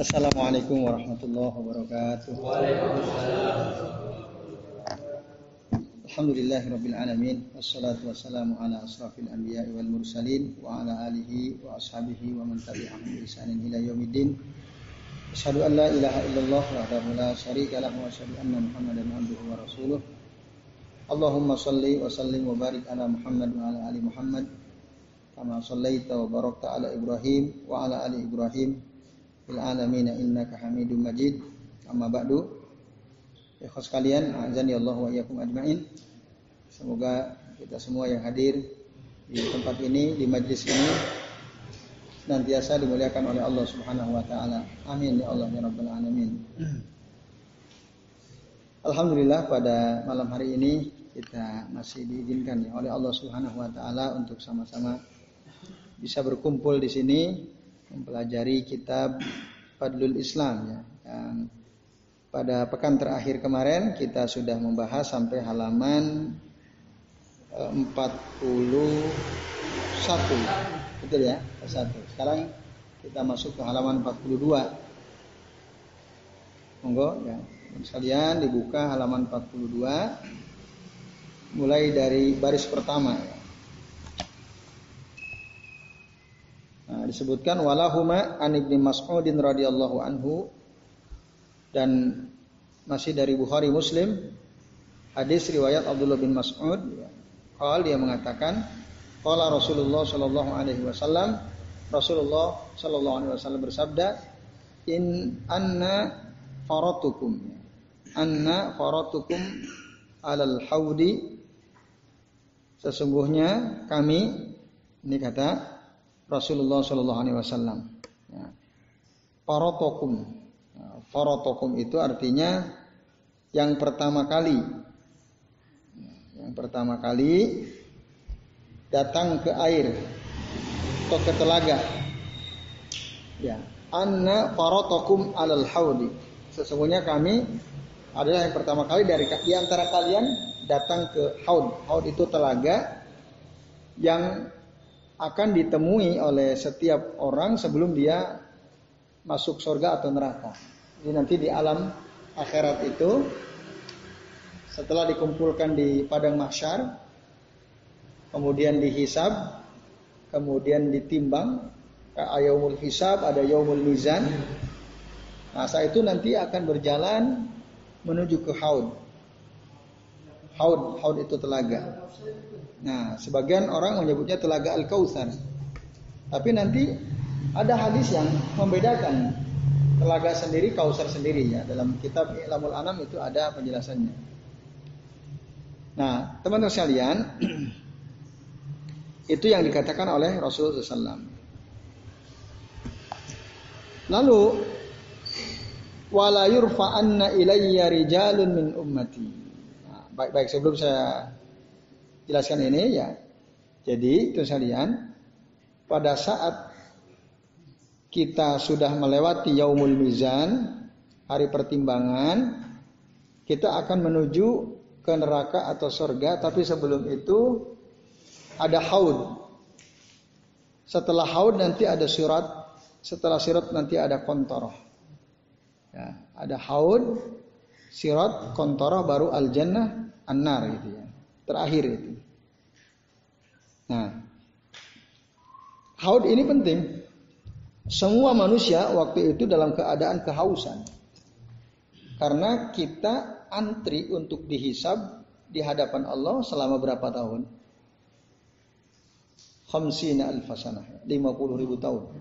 Assalamualaikum warahmatullahi wabarakatuh. Alhamdulillah rabbil alamin wassalatu wassalamu ala asrafil anbiya wal mursalin wa ala alihi wa ashabihi wa man tabi'ahum bi ihsanin ila yaumiddin. Asyhadu an la ilaha illallah wahdahu la syarika lahu wa asyhadu anna Muhammadan abduhu wa rasuluh. Allahumma salli wa sallim wa barik ala Muhammad wa ala ali Muhammad kama sallaita wa barakta ala Ibrahim wa ala ali Ibrahim fil alamin innaka Hamidum Majid. Amma ba'du. Ikhwas sekalian, azan ya Allah wa iyyakum ajmain. Semoga kita semua yang hadir di tempat ini, di majlis ini senantiasa dimuliakan oleh Allah Subhanahu wa taala. Amin ya Allah ya rabbal alamin. Alhamdulillah pada malam hari ini kita masih diizinkan ya oleh Allah Subhanahu wa taala untuk sama-sama bisa berkumpul di sini mempelajari kitab Fadlul Islam ya yang pada pekan terakhir kemarin kita sudah membahas sampai halaman 41. Betul ya? Satu. Sekarang kita masuk ke halaman 42. Monggo ya. Sekalian dibuka halaman 42 mulai dari baris pertama ya. Nah, disebutkan walahuma an ibni Mas'udin radhiyallahu anhu. Dan masih dari Bukhari Muslim hadis riwayat Abdullah bin Mas'ud Qal dia mengatakan qala Rasulullah sallallahu alaihi wasallam Rasulullah sallallahu alaihi wasallam bersabda in anna faratukum anna faratukum alal haudi sesungguhnya kami ini kata Rasulullah sallallahu alaihi wasallam ya. faratukum Farotokum itu artinya yang pertama kali. Yang pertama kali datang ke air atau ke telaga. Ya, anna farotokum alal haudi. Sesungguhnya kami adalah yang pertama kali dari di antara kalian datang ke haud. Haud itu telaga yang akan ditemui oleh setiap orang sebelum dia masuk surga atau neraka. Jadi nanti di alam akhirat itu setelah dikumpulkan di padang mahsyar kemudian dihisab kemudian ditimbang ayamul hisab ada yaumul mizan nah saat itu nanti akan berjalan menuju ke haud haud haud itu telaga nah sebagian orang menyebutnya telaga al kautsar tapi nanti ada hadis yang membedakan telaga sendiri, kausar sendiri ya. Dalam kitab Ilamul Anam itu ada penjelasannya. Nah, teman-teman sekalian, itu yang dikatakan oleh Rasulullah SAW. Lalu, wala yurfa anna ilayya rijalun min ummati. Baik-baik sebelum saya jelaskan ini ya. Jadi, itu sekalian, pada saat kita sudah melewati yaumul mizan, hari pertimbangan, kita akan menuju ke neraka atau surga, tapi sebelum itu ada haud. Setelah haud nanti ada surat, setelah surat nanti ada kontoroh. Ya, ada haud, sirat, kontoroh, baru al jannah, an-nar gitu ya. Terakhir itu. Nah, haud ini penting. Semua manusia waktu itu dalam keadaan kehausan. Karena kita antri untuk dihisab di hadapan Allah selama berapa tahun? Khamsina alfasanah, 50 ribu tahun.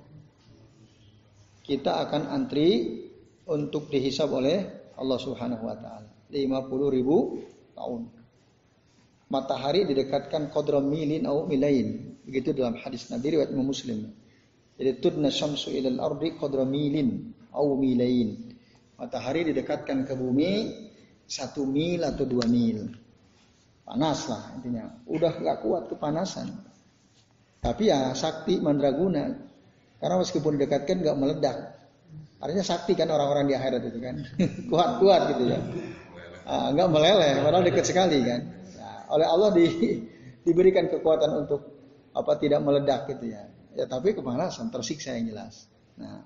Kita akan antri untuk dihisab oleh Allah Subhanahu wa taala. 50 ribu tahun. Matahari didekatkan qadram milin au milain. Begitu dalam hadis Nabi riwayat Muslim. Jadi tudna syamsu ilal ardi qadra milin au milain. Matahari didekatkan ke bumi satu mil atau dua mil. Panas lah intinya. Udah gak kuat kepanasan. Tapi ya sakti mandraguna. Karena meskipun didekatkan gak meledak. Artinya sakti kan orang-orang di akhirat itu kan. Kuat-kuat gitu ya. Ah, nggak meleleh, padahal dekat sekali kan. Nah, oleh Allah di, diberikan kekuatan untuk apa tidak meledak gitu ya. Ya tapi kepanasan, tersiksa yang jelas. Nah,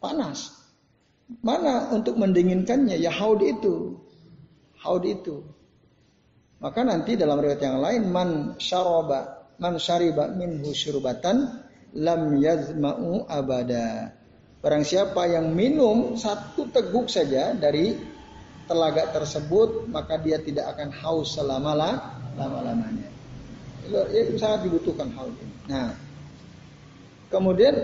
panas. Mana untuk mendinginkannya? Ya haud itu. Haud itu. Maka nanti dalam riwayat yang lain man syaraba man syariba minhu syurbatan lam yazma'u abada. Barang siapa yang minum satu teguk saja dari telaga tersebut, maka dia tidak akan haus selama lama-lamanya. Itu sangat dibutuhkan hal ini. Nah, kemudian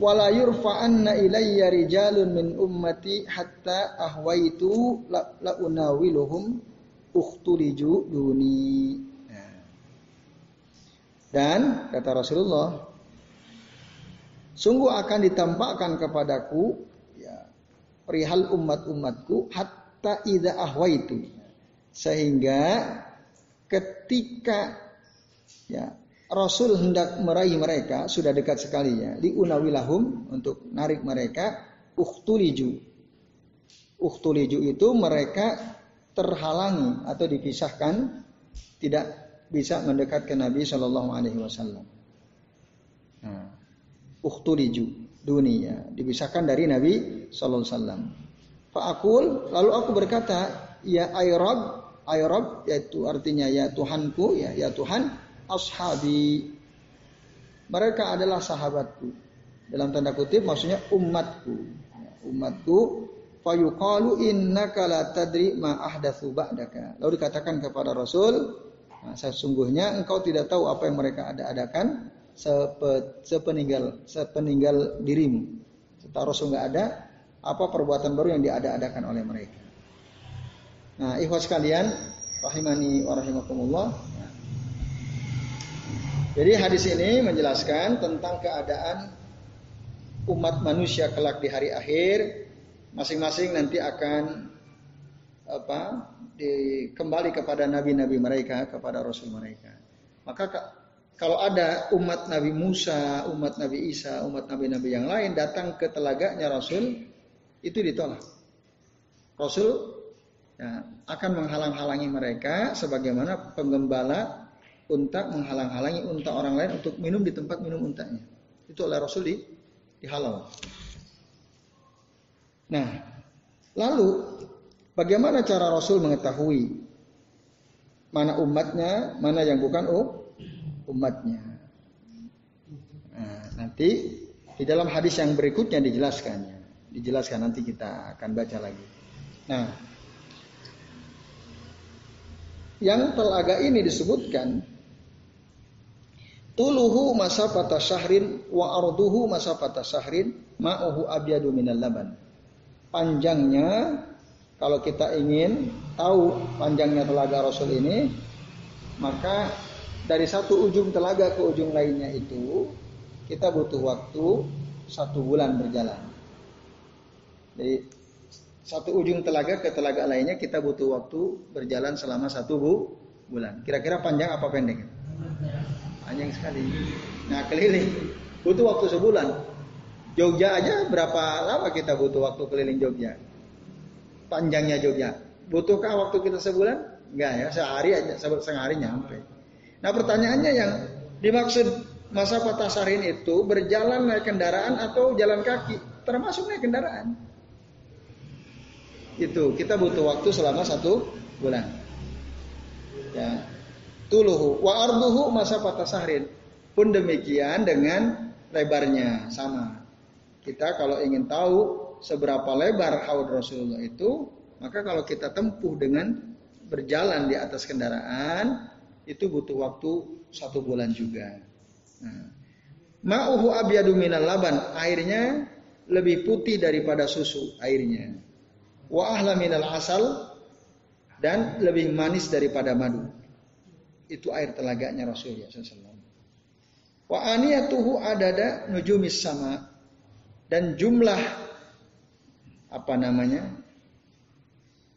wala yurfa'anna ilayya rijalun min ummati hatta ahwaitu la, la unawiluhum ukhtuliju duni. Dan kata Rasulullah, sungguh akan ditampakkan kepadaku ya, perihal umat-umatku hatta ida ahwaitu sehingga ketika ya Rasul hendak meraih mereka sudah dekat sekali ya di unawilahum untuk narik mereka uhtuliju uhtuliju itu mereka terhalangi atau dipisahkan tidak bisa mendekat ke Nabi Shallallahu Alaihi Wasallam. Nah, uhtuliju dunia dipisahkan dari Nabi sallallahu alaihi wasallam. Fa'akul lalu aku berkata ya ayrab ayrab yaitu artinya ya Tuhanku ya ya Tuhan ashabi. Mereka adalah sahabatku. Dalam tanda kutip maksudnya umatku. Umatku fayuqalu innaka la tadri ma ba'daka. Lalu dikatakan kepada Rasul nah, sesungguhnya engkau tidak tahu apa yang mereka ada-adakan sepeninggal sepeninggal dirimu. Setelah Rasul nggak ada, apa perbuatan baru yang diada-adakan oleh mereka. Nah, ikhwas sekalian, rahimani wa rahimakumullah. Jadi hadis ini menjelaskan tentang keadaan umat manusia kelak di hari akhir masing-masing nanti akan apa di, kembali kepada nabi-nabi mereka kepada rasul mereka. Maka kalau ada umat Nabi Musa, umat Nabi Isa, umat Nabi-Nabi yang lain datang ke telaganya Rasul, itu ditolak. Rasul ya, akan menghalang-halangi mereka sebagaimana penggembala unta menghalang-halangi unta orang lain untuk minum di tempat minum untanya. Itu oleh Rasul di, dihalau. Nah, lalu bagaimana cara Rasul mengetahui mana umatnya, mana yang bukan oh, umatnya. Nah, nanti di dalam hadis yang berikutnya dijelaskannya. Dijelaskan nanti kita akan baca lagi. Nah, yang telaga ini disebutkan tuluhu masafata syahrin wa arduhu masafata syahrin ma'uhu abyadu minal laban. Panjangnya kalau kita ingin tahu panjangnya telaga Rasul ini, maka dari satu ujung telaga ke ujung lainnya itu kita butuh waktu satu bulan berjalan. Jadi satu ujung telaga ke telaga lainnya kita butuh waktu berjalan selama satu bu bulan. Kira-kira panjang apa pendek? Panjang sekali. Nah keliling butuh waktu sebulan. Jogja aja berapa lama kita butuh waktu keliling Jogja? Panjangnya Jogja. Butuhkah waktu kita sebulan? Enggak ya, sehari aja, sehari nyampe. Nah pertanyaannya yang dimaksud masa patasarin itu berjalan naik kendaraan atau jalan kaki, termasuk naik kendaraan. Itu kita butuh waktu selama satu bulan. Ya, tuluhu wa arduhu masa patasarin pun demikian dengan lebarnya sama. Kita kalau ingin tahu seberapa lebar haud Rasulullah itu, maka kalau kita tempuh dengan berjalan di atas kendaraan, itu butuh waktu satu bulan juga. Nah, Ma'uhu abyadu minal laban, airnya lebih putih daripada susu airnya. Wa ahla minal asal dan lebih manis daripada madu. Itu air telaganya Rasulullah SAW. Wa aniyatuhu adada nujumis sama dan jumlah apa namanya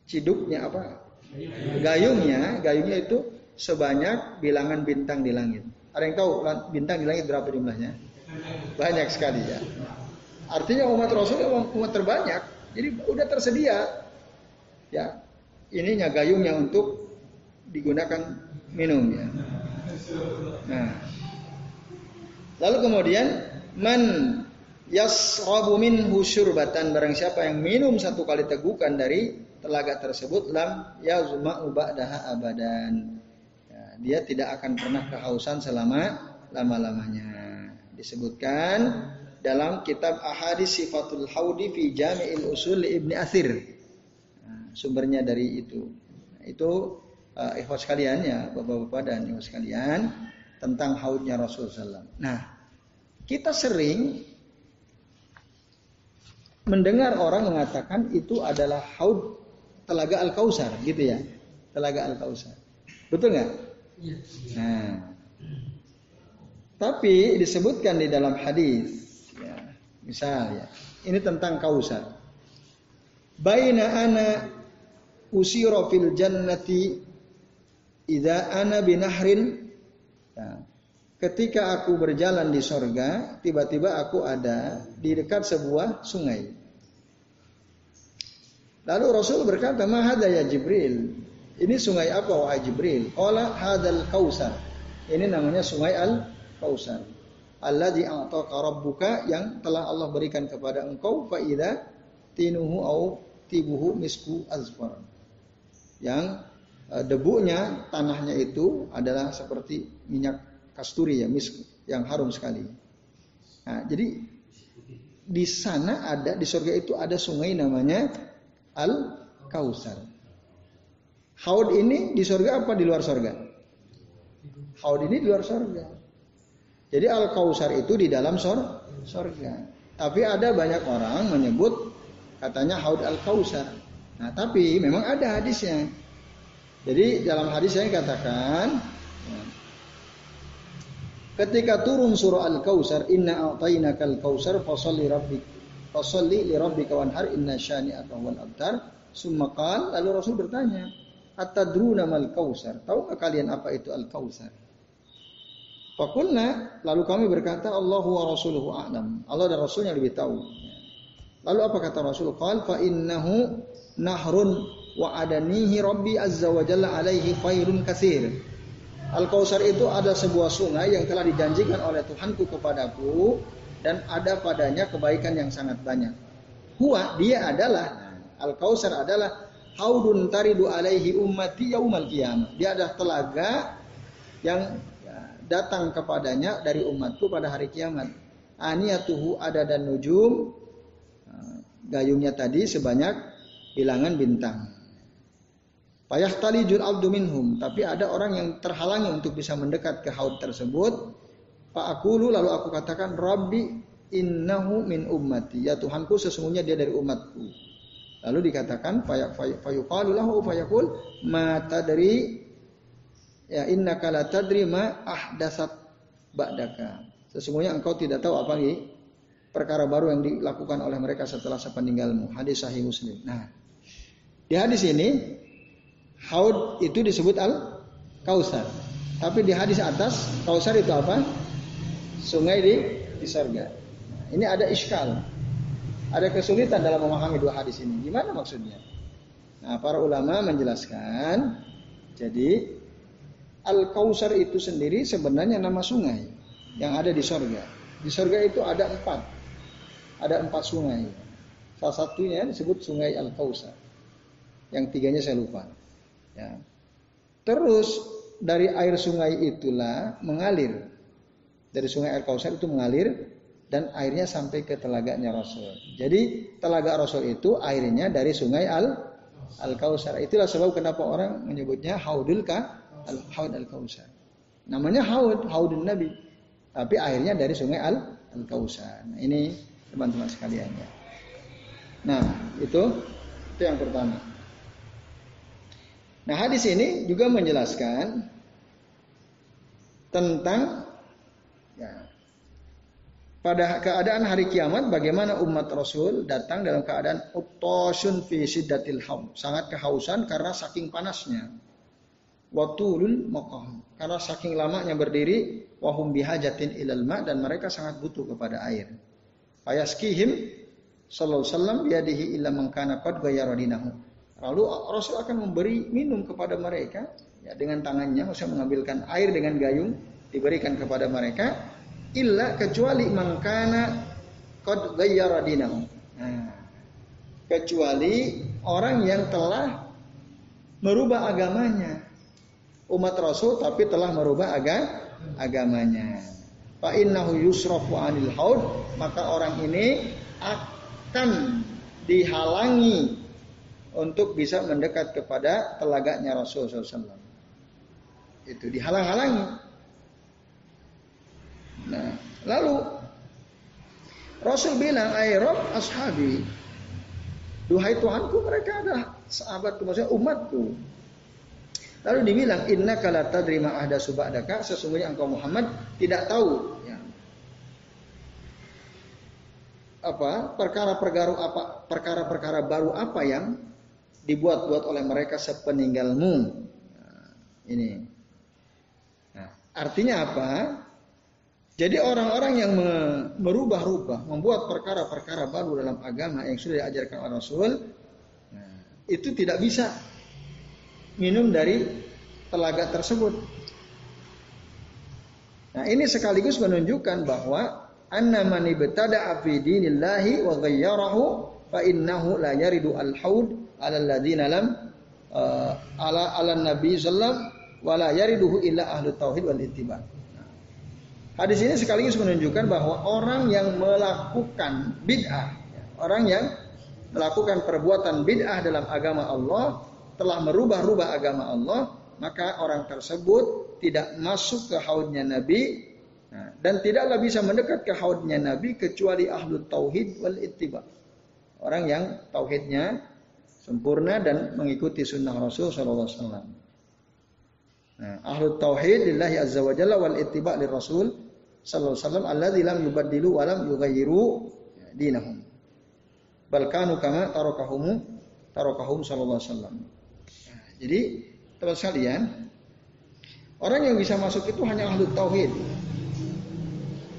ciduknya apa gayungnya gayungnya itu sebanyak bilangan bintang di langit. Ada yang tahu bintang di langit berapa jumlahnya? Banyak sekali ya. Artinya umat Rasul umat terbanyak. Jadi udah tersedia ya ininya gayungnya untuk digunakan minum ya. Nah, lalu kemudian man yasrabu minhu syurbatan barang siapa yang minum satu kali tegukan dari telaga tersebut lam yazma'u ba'daha abadan. Ya, dia tidak akan pernah kehausan selama lama-lamanya. Disebutkan dalam kitab Ahadis Sifatul Haudi fi Jami'il Usul Ibni Athir. Nah, sumbernya dari itu. Nah, itu uh, ikhwas sekalian ya, Bapak-bapak dan ikhwas sekalian tentang haudnya Rasulullah SAW. Nah, kita sering mendengar orang mengatakan itu adalah haud telaga Al-Kausar gitu ya. Telaga Al-Kausar. Betul nggak? Iya. Nah, tapi disebutkan di dalam hadis, misal ya, ini tentang Kausar. Baina ana usiro fil jannati idza ana binahrin. Nah, ketika aku berjalan di sorga, tiba-tiba aku ada di dekat sebuah sungai. Lalu Rasul berkata, "Mahada ya Jibril." Ini sungai apa wahai Jibril? Qala hadal kausar. Ini namanya sungai Al Kausar. Alladzi a'taka rabbuka yang telah Allah berikan kepada engkau fa tinuhu au tibuhu misku azfar. Yang uh, debunya tanahnya itu adalah seperti minyak kasturi ya, misk yang harum sekali. Nah, jadi di sana ada di surga itu ada sungai namanya Al Kausar. Haud ini di surga apa di luar surga? Haud ini di luar surga. Jadi Al Kausar itu di dalam sor surga. Tapi ada banyak orang menyebut katanya Haud Al Kausar. Nah, tapi memang ada hadisnya. Jadi dalam hadis saya katakan ketika turun surah Al Kausar inna a'tainakal kausar fasalli rabbik Fasalli li rabbika wanhar inna syani'aka wal abtar. Summa qal, lalu Rasul bertanya, Atadruna mal kausar? Tahu kalian apa itu al kausar? Fakulna, lalu kami berkata, Allahu wa rasuluhu a'lam. Allah dan Rasulnya lebih tahu. Lalu apa kata Rasul? Qal fa innahu nahrun wa adanihi rabbi azza wa jalla alaihi khairun kasir. Al-Kausar itu ada sebuah sungai yang telah dijanjikan oleh Tuhanku kepadaku dan ada padanya kebaikan yang sangat banyak. Huwa dia adalah Al-Kausar adalah haudun taridu alaihi ummati yaumal qiyamah. Dia adalah telaga yang ya, datang kepadanya dari umatku pada hari kiamat. Aniyatuhu ada dan nujum gayungnya tadi sebanyak bilangan bintang. Payah tali jur abdu minhum, tapi ada orang yang terhalangi untuk bisa mendekat ke haud tersebut Pak aku lalu aku katakan Rabbi innahu min ummati. Ya Tuhanku sesungguhnya dia dari umatku. Lalu dikatakan fayuqalu lahu fayaqul mata dari ya innaka la tadri ma ahdasat ba'daka. Sesungguhnya engkau tidak tahu apa nih perkara baru yang dilakukan oleh mereka setelah sepeninggalmu. Hadis sahih Muslim. Nah, di hadis ini haud itu disebut al kausar. Tapi di hadis atas kausar itu apa? sungai di di surga. Ini ada iskal. Ada kesulitan dalam memahami dua hadis ini. Gimana maksudnya? Nah, para ulama menjelaskan, jadi Al-Kausar itu sendiri sebenarnya nama sungai yang ada di surga. Di surga itu ada empat. Ada empat sungai. Salah satunya disebut sungai Al-Kausar. Yang tiganya saya lupa. Ya. Terus dari air sungai itulah mengalir dari sungai air Kausar itu mengalir dan airnya sampai ke telaganya Rasul. Jadi telaga Rasul itu airnya dari sungai Al Al Kausar. Itulah sebab kenapa orang menyebutnya Haudul Ka Al Haud Al Kausar. Namanya Haud, Haudun Nabi. Tapi airnya dari sungai Al Al Kausar. Nah, ini teman-teman sekalian ya. Nah, itu itu yang pertama. Nah, hadis ini juga menjelaskan tentang pada keadaan hari kiamat bagaimana umat Rasul datang dalam keadaan utosun fi haum, sangat kehausan karena saking panasnya. Watulul maqam, karena saking lamanya berdiri wahum bihajatin ilal ma dan mereka sangat butuh kepada air. Fayaskihim sallallahu sallam biadihi illa mangkana qad ghayaradinahu. Lalu Rasul akan memberi minum kepada mereka ya dengan tangannya, maksudnya mengambilkan air dengan gayung diberikan kepada mereka illa kecuali mangkana qad ghayyara dinahu. Nah, kecuali orang yang telah merubah agamanya. Umat Rasul tapi telah merubah aga, agamanya. Fa innahu yusrafu anil haud, maka orang ini akan dihalangi untuk bisa mendekat kepada telaganya Rasul SAW. Itu dihalang-halangi. Nah, lalu Rasul bilang, "Ai Rob ashabi." Duhai Tuhanku, mereka adalah sahabatku, maksudnya umatku. Lalu dibilang, "Inna kala tadrima ahda subadaka." Sesungguhnya engkau Muhammad tidak tahu ya. Apa perkara-perkara apa perkara-perkara baru apa yang dibuat-buat oleh mereka sepeninggalmu. Nah, ini. Nah, artinya apa? Jadi orang-orang yang merubah-rubah, membuat perkara-perkara baru dalam agama yang sudah diajarkan oleh Rasul, nah, itu tidak bisa minum dari telaga tersebut. Nah, ini sekaligus menunjukkan bahwa anna man ibtada'a fi dinillahi wa ghayyarahu fa innahu la yaridu al-haud 'ala alladziina lam uh, ala ala nabi sallam wa la yariduhu illa ahlu tauhid wal ittiba'. Hadis ini sekaligus menunjukkan bahwa orang yang melakukan bid'ah, orang yang melakukan perbuatan bid'ah dalam agama Allah telah merubah-rubah agama Allah, maka orang tersebut tidak masuk ke haudnya Nabi nah, dan tidaklah bisa mendekat ke haudnya Nabi kecuali ahlu tauhid wal ittiba. Orang yang tauhidnya sempurna dan mengikuti sunnah Rasul Wasallam. Nah, ahlu tauhid lillahi azza wa jalla wal ittiba li Rasul wasallam alladzi lam yubaddilu wa lam dinahum. Bal kanu kama tarakahum tarakahum sallallahu alaihi wasallam. Jadi teman sekalian, orang yang bisa masuk itu hanya ahlu tauhid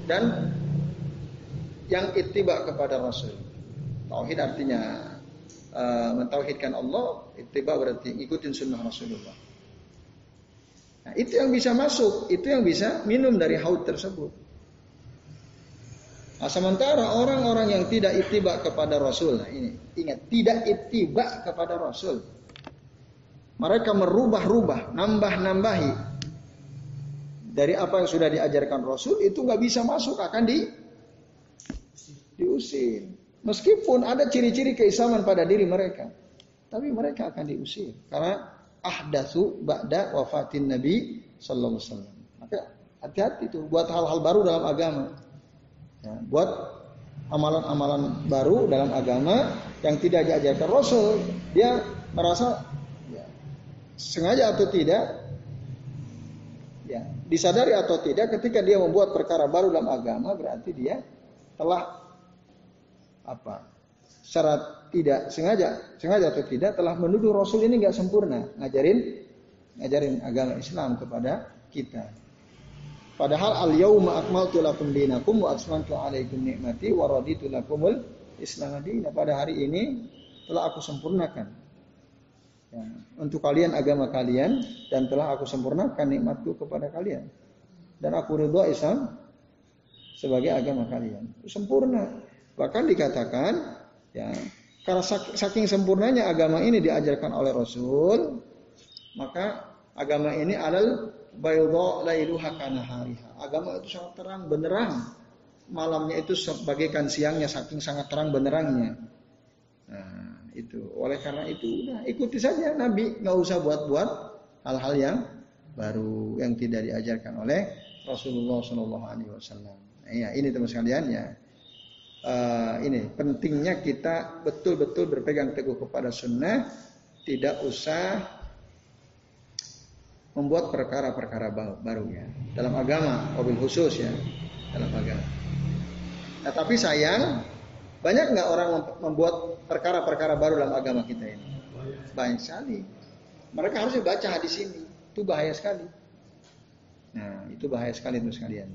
dan yang ittiba kepada Rasul. Tauhid artinya uh, mentauhidkan Allah, ittiba berarti ikutin sunnah Rasulullah. Nah, itu yang bisa masuk, itu yang bisa minum dari haud tersebut. Nah, sementara orang-orang yang tidak ittiba kepada Rasul, nah ini ingat tidak ittiba kepada Rasul, mereka merubah-rubah, nambah-nambahi dari apa yang sudah diajarkan Rasul itu nggak bisa masuk, akan di diusir. Meskipun ada ciri-ciri keislaman pada diri mereka, tapi mereka akan diusir karena ahdatsu ba'da wafatin Nabi sallallahu alaihi wasallam. Maka hati-hati itu buat hal-hal baru dalam agama. Ya, buat amalan-amalan baru dalam agama yang tidak diajarkan Rasul, dia merasa sengaja atau tidak ya, disadari atau tidak ketika dia membuat perkara baru dalam agama berarti dia telah apa? secara tidak sengaja, sengaja atau tidak telah menuduh Rasul ini nggak sempurna ngajarin ngajarin agama Islam kepada kita. Padahal al yauma akmaltu lakum dinakum wa atmamtu alaikum nikmati wa raditu lakumul Islam. Pada hari ini telah aku sempurnakan ya, untuk kalian agama kalian dan telah aku sempurnakan nikmatku kepada kalian. Dan aku ridho Islam sebagai agama kalian. Sempurna. Bahkan dikatakan ya karena saking sempurnanya agama ini diajarkan oleh Rasul, maka agama ini adalah bayudha lailuha kanahariha. Agama itu sangat terang benerang. Malamnya itu bagaikan siangnya saking sangat terang benerangnya. Nah, itu. Oleh karena itu udah ikuti saja Nabi, nggak usah buat-buat hal-hal yang baru yang tidak diajarkan oleh Rasulullah Shallallahu Alaihi Wasallam. Ya, ini teman sekalian ya uh, ini pentingnya kita betul-betul berpegang teguh kepada sunnah, tidak usah membuat perkara-perkara baru ya dalam agama, mobil khusus ya dalam agama. Nah, tapi sayang banyak nggak orang membuat perkara-perkara baru dalam agama kita ini? Banyak sekali. Mereka harus baca hadis ini. Itu bahaya sekali. Nah, itu bahaya sekali itu sekalian.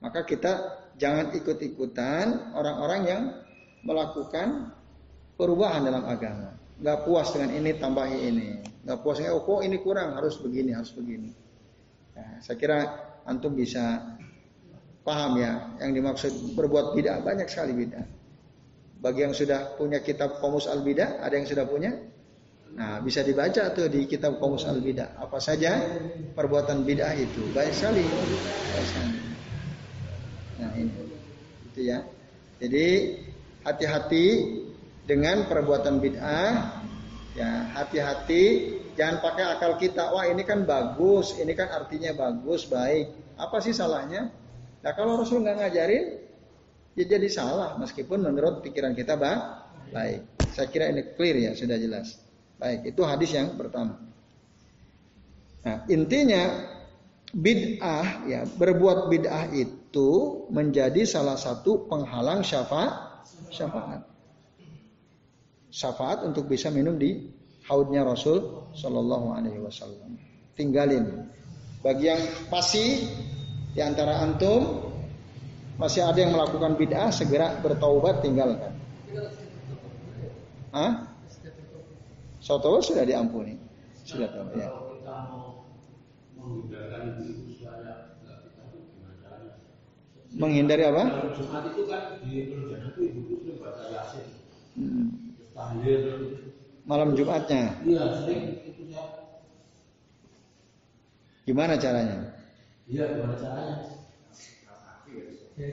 Maka kita jangan ikut-ikutan orang-orang yang melakukan perubahan dalam agama. Gak puas dengan ini tambahi ini. Gak puas oh kok ini kurang harus begini harus begini. Nah, saya kira antum bisa paham ya yang dimaksud berbuat bid'ah banyak sekali bid'ah. Bagi yang sudah punya kitab Komus Al Bidah, ada yang sudah punya? Nah, bisa dibaca tuh di kitab Komus Al Bidah. Apa saja perbuatan bid'ah itu? Banyak sekali. Nah, ini itu ya. Jadi hati-hati dengan perbuatan bid'ah. Ya, hati-hati jangan pakai akal kita. Wah, ini kan bagus, ini kan artinya bagus, baik. Apa sih salahnya? Nah kalau Rasul nggak ngajarin, ya jadi salah meskipun menurut pikiran kita bah, baik. Saya kira ini clear ya, sudah jelas. Baik, itu hadis yang pertama. Nah, intinya bid'ah ya, berbuat bid'ah itu menjadi salah satu penghalang syafaat syafaat. Syafaat untuk bisa minum di haudnya Rasul Shallallahu alaihi wasallam. Tinggalin. Bagi yang pasti di antara antum masih ada yang melakukan bid'ah segera bertaubat tinggalkan. Hah? Soto sudah diampuni. Sudah tahu ya. Menghindari apa? Hmm. Malam Jumatnya. Iya, Gimana caranya? Iya, gimana caranya? Ya,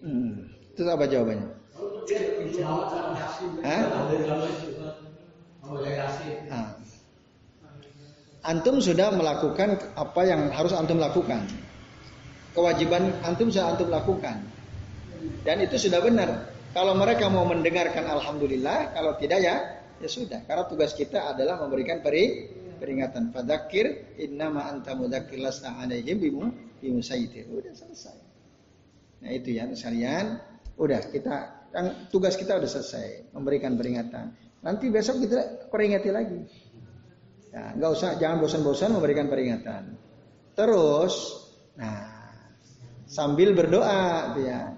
hmm. Itu apa jawabannya? Hah? Ah. Antum sudah melakukan apa yang harus antum lakukan. Kewajiban antum sudah antum lakukan. Dan itu sudah benar. Kalau mereka mau mendengarkan alhamdulillah, kalau tidak ya ya sudah. Karena tugas kita adalah memberikan peri peringatan. Fadzakir innama anta mudzakir lasta alaihim bimu bimusaitir. Udah selesai. Nah itu ya sekalian. Udah kita yang tugas kita udah selesai memberikan peringatan. Nanti besok kita peringati lagi. Ya, nggak usah jangan bosan-bosan memberikan peringatan. Terus, nah sambil berdoa, ya.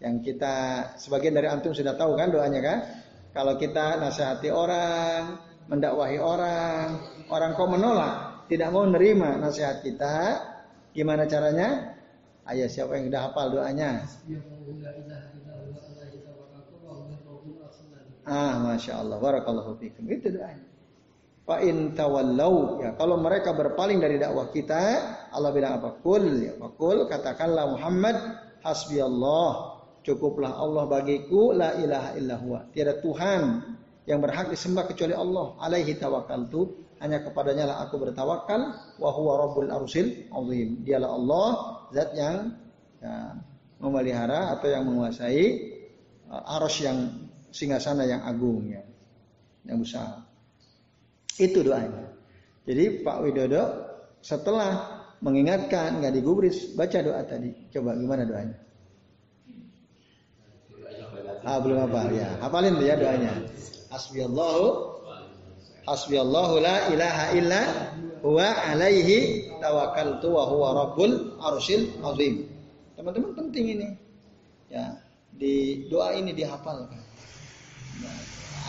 Yang kita sebagian dari antum sudah tahu kan doanya kan? Kalau kita nasihati orang, mendakwahi orang, orang kok menolak, tidak mau menerima nasihat kita, gimana caranya? Ayah siapa yang sudah hafal doanya? Ah, masya Allah, barakallahu fikum. Itu doanya. Fa in tawallau ya kalau mereka berpaling dari dakwah kita Allah bilang apa kul ya kul katakanlah Muhammad hasbi Allah cukuplah Allah bagiku la ilaha illallah tiada Tuhan yang berhak disembah kecuali Allah. Alaihi tawakkaltu, hanya kepadanya lah aku bertawakal. Wa huwa rabbul arsil azim. Dialah Allah, zat yang ya, memelihara atau yang menguasai uh, arus yang singgasana yang agung ya. Yang besar. Itu doanya. Jadi Pak Widodo setelah mengingatkan nggak digubris baca doa tadi. Coba gimana doanya? Ah belum apa ya. Hafalin ya doanya. Hasbiyallahu Hasbiyallahu la ilaha illa huwa alaihi tawakkaltu wa huwa rabbul arsyil azim. Teman-teman penting ini. Ya, di doa ini dihafalkan. Nah,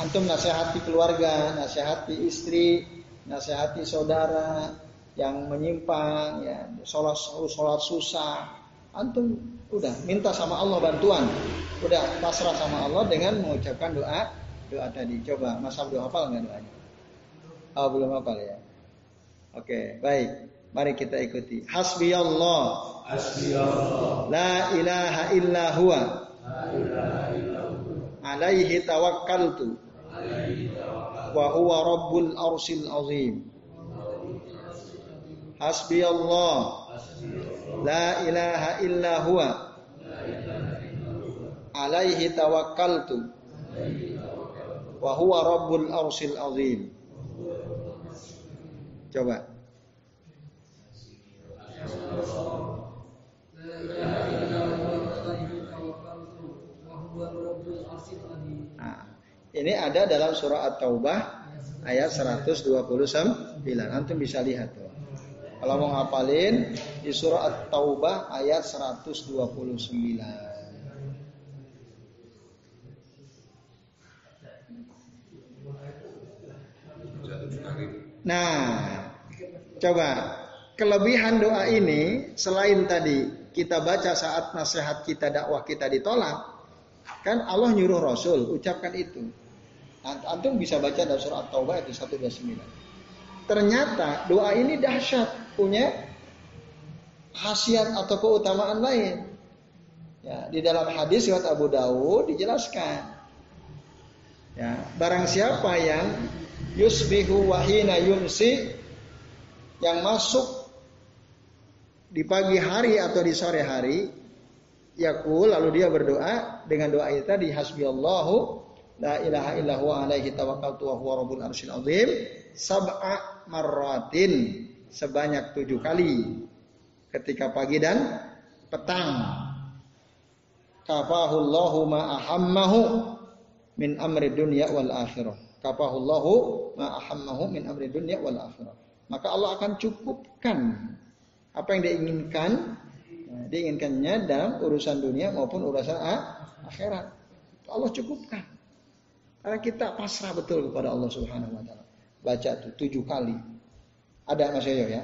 antum nasihati keluarga, nasihati istri, nasihati saudara yang menyimpang, ya, sholat, sholat susah. Antum udah minta sama Allah bantuan, udah pasrah sama Allah dengan mengucapkan doa doa tadi. Coba Mas Abdul hafal nggak doanya? Oh belum hafal ya. Oke baik. Mari kita ikuti. Hasbi Allah. Hasbi Allah. La ilaha illa huwa. La ilaha illa huwa. Alaihi tawakkaltu. Alaihi tawakkaltu. Wa huwa rabbul arsil azim. Hasbi Allah. La ilaha illa huwa. Alaihi tawakkaltu wa huwa rabbul arsil azim. Coba. Nah, ini ada dalam surah At-Taubah ayat 129. Antum bisa lihat tuh. Kalau mau ngapalin di surah At-Taubah ayat 129. Nah, coba kelebihan doa ini selain tadi kita baca saat nasihat kita dakwah kita ditolak, kan Allah nyuruh Rasul ucapkan itu. Antum bisa baca dalam surah At-Taubah ayat 129. Ternyata doa ini dahsyat, punya khasiat atau keutamaan lain. Ya, di dalam hadis riwayat Abu Dawud dijelaskan. Ya, barang siapa yang yusbihu wahina yumsi. Yang masuk di pagi hari atau di sore hari yakul lalu dia berdoa dengan doa itu tadi hasbiyallahu la ilaha illahu alaihi tawakkaltu wa huwa rabbul arsyil azim sab'a marratin sebanyak tujuh kali ketika pagi dan petang. Kafahullahu ma min amri dunya wal akhirah kafahullahu ma ahammahu min amri dunya wal akhirah maka Allah akan cukupkan apa yang dia inginkan, nah, dia inginkannya dalam urusan dunia maupun urusan akhirat. Allah cukupkan. Karena kita pasrah betul kepada Allah Subhanahu wa taala. Baca tuh tujuh kali. Ada Mas Yoyo ya?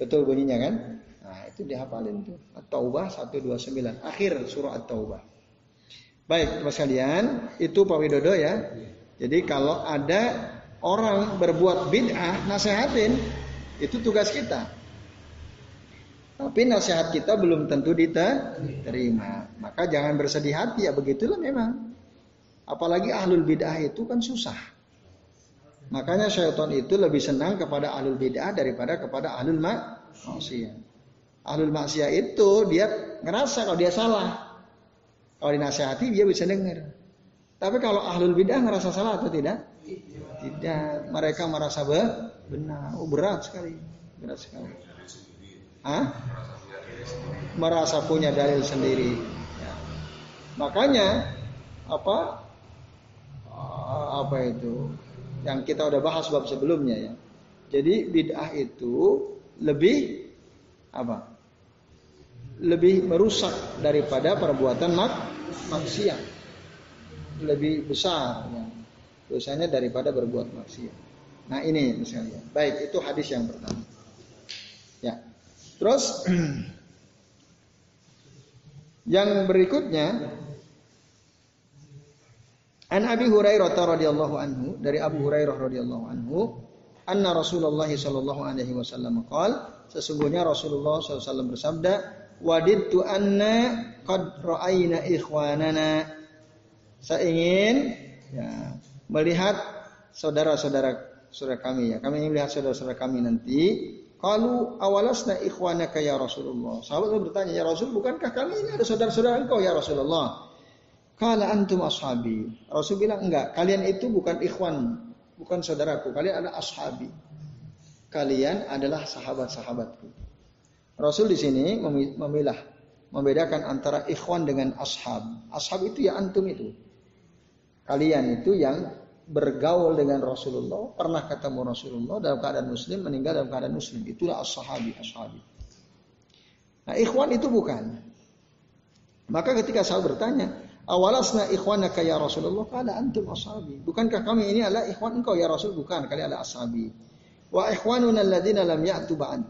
Betul bunyinya kan? Nah, itu dihafalin tuh. At-Taubah 129, akhir surah At-Taubah. Baik, Mas kalian, itu Pak Widodo ya. Jadi kalau ada orang berbuat bid'ah, nasehatin, itu tugas kita. Tapi nasihat kita belum tentu diterima. Maka jangan bersedih hati ya begitulah memang. Apalagi ahlul bid'ah itu kan susah. Makanya syaitan itu lebih senang kepada ahlul bid'ah daripada kepada ahlul maksiat. Ahlul maksiat itu dia ngerasa kalau dia salah. Kalau dinasihati dia bisa dengar. Tapi kalau ahlul bid'ah ngerasa salah atau tidak? Tidak. Mereka merasa benar. Oh, berat sekali. Berat sekali. Hah? Merasa punya dalil sendiri. Ya. Makanya apa apa itu yang kita udah bahas bab sebelumnya ya. Jadi bid'ah itu lebih apa? Lebih merusak daripada perbuatan mak maksiat. Lebih besar ya. dosanya daripada berbuat maksiat. Nah ini misalnya. Baik itu hadis yang pertama. Ya. Terus yang berikutnya An Abi Hurairah radhiyallahu anhu dari Abu Hurairah radhiyallahu anhu anna Rasulullah sallallahu alaihi wasallam qaal sesungguhnya Rasulullah SAW bersabda wadidtu anna qad ra'ayna ikhwanana saya ingin ya, melihat saudara-saudara saudara kami ya kami ingin melihat saudara-saudara kami nanti kalau awalasna ikhwanaka ya Rasulullah. Sahabat bertanya, ya Rasul, bukankah kami ini ada saudara-saudara engkau ya Rasulullah? Kala antum ashabi. Rasul bilang enggak, kalian itu bukan ikhwan, bukan saudaraku, kalian adalah ashabi. Kalian adalah sahabat-sahabatku. Rasul di sini memilah, membedakan antara ikhwan dengan ashab. Ashab itu ya antum itu. Kalian itu yang bergaul dengan Rasulullah, pernah ketemu Rasulullah dalam keadaan muslim, meninggal dalam keadaan muslim. Itulah as-sahabi, as-sahabi. Nah, ikhwan itu bukan. Maka ketika saya bertanya, awalasna ikhwanaka ya Rasulullah, kala antum ashabi. Bukankah kami ini adalah ikhwan engkau ya Rasul? Bukan, kalian adalah ashabi. Wa ikhwanuna alladziina lam ya'tu ba'd.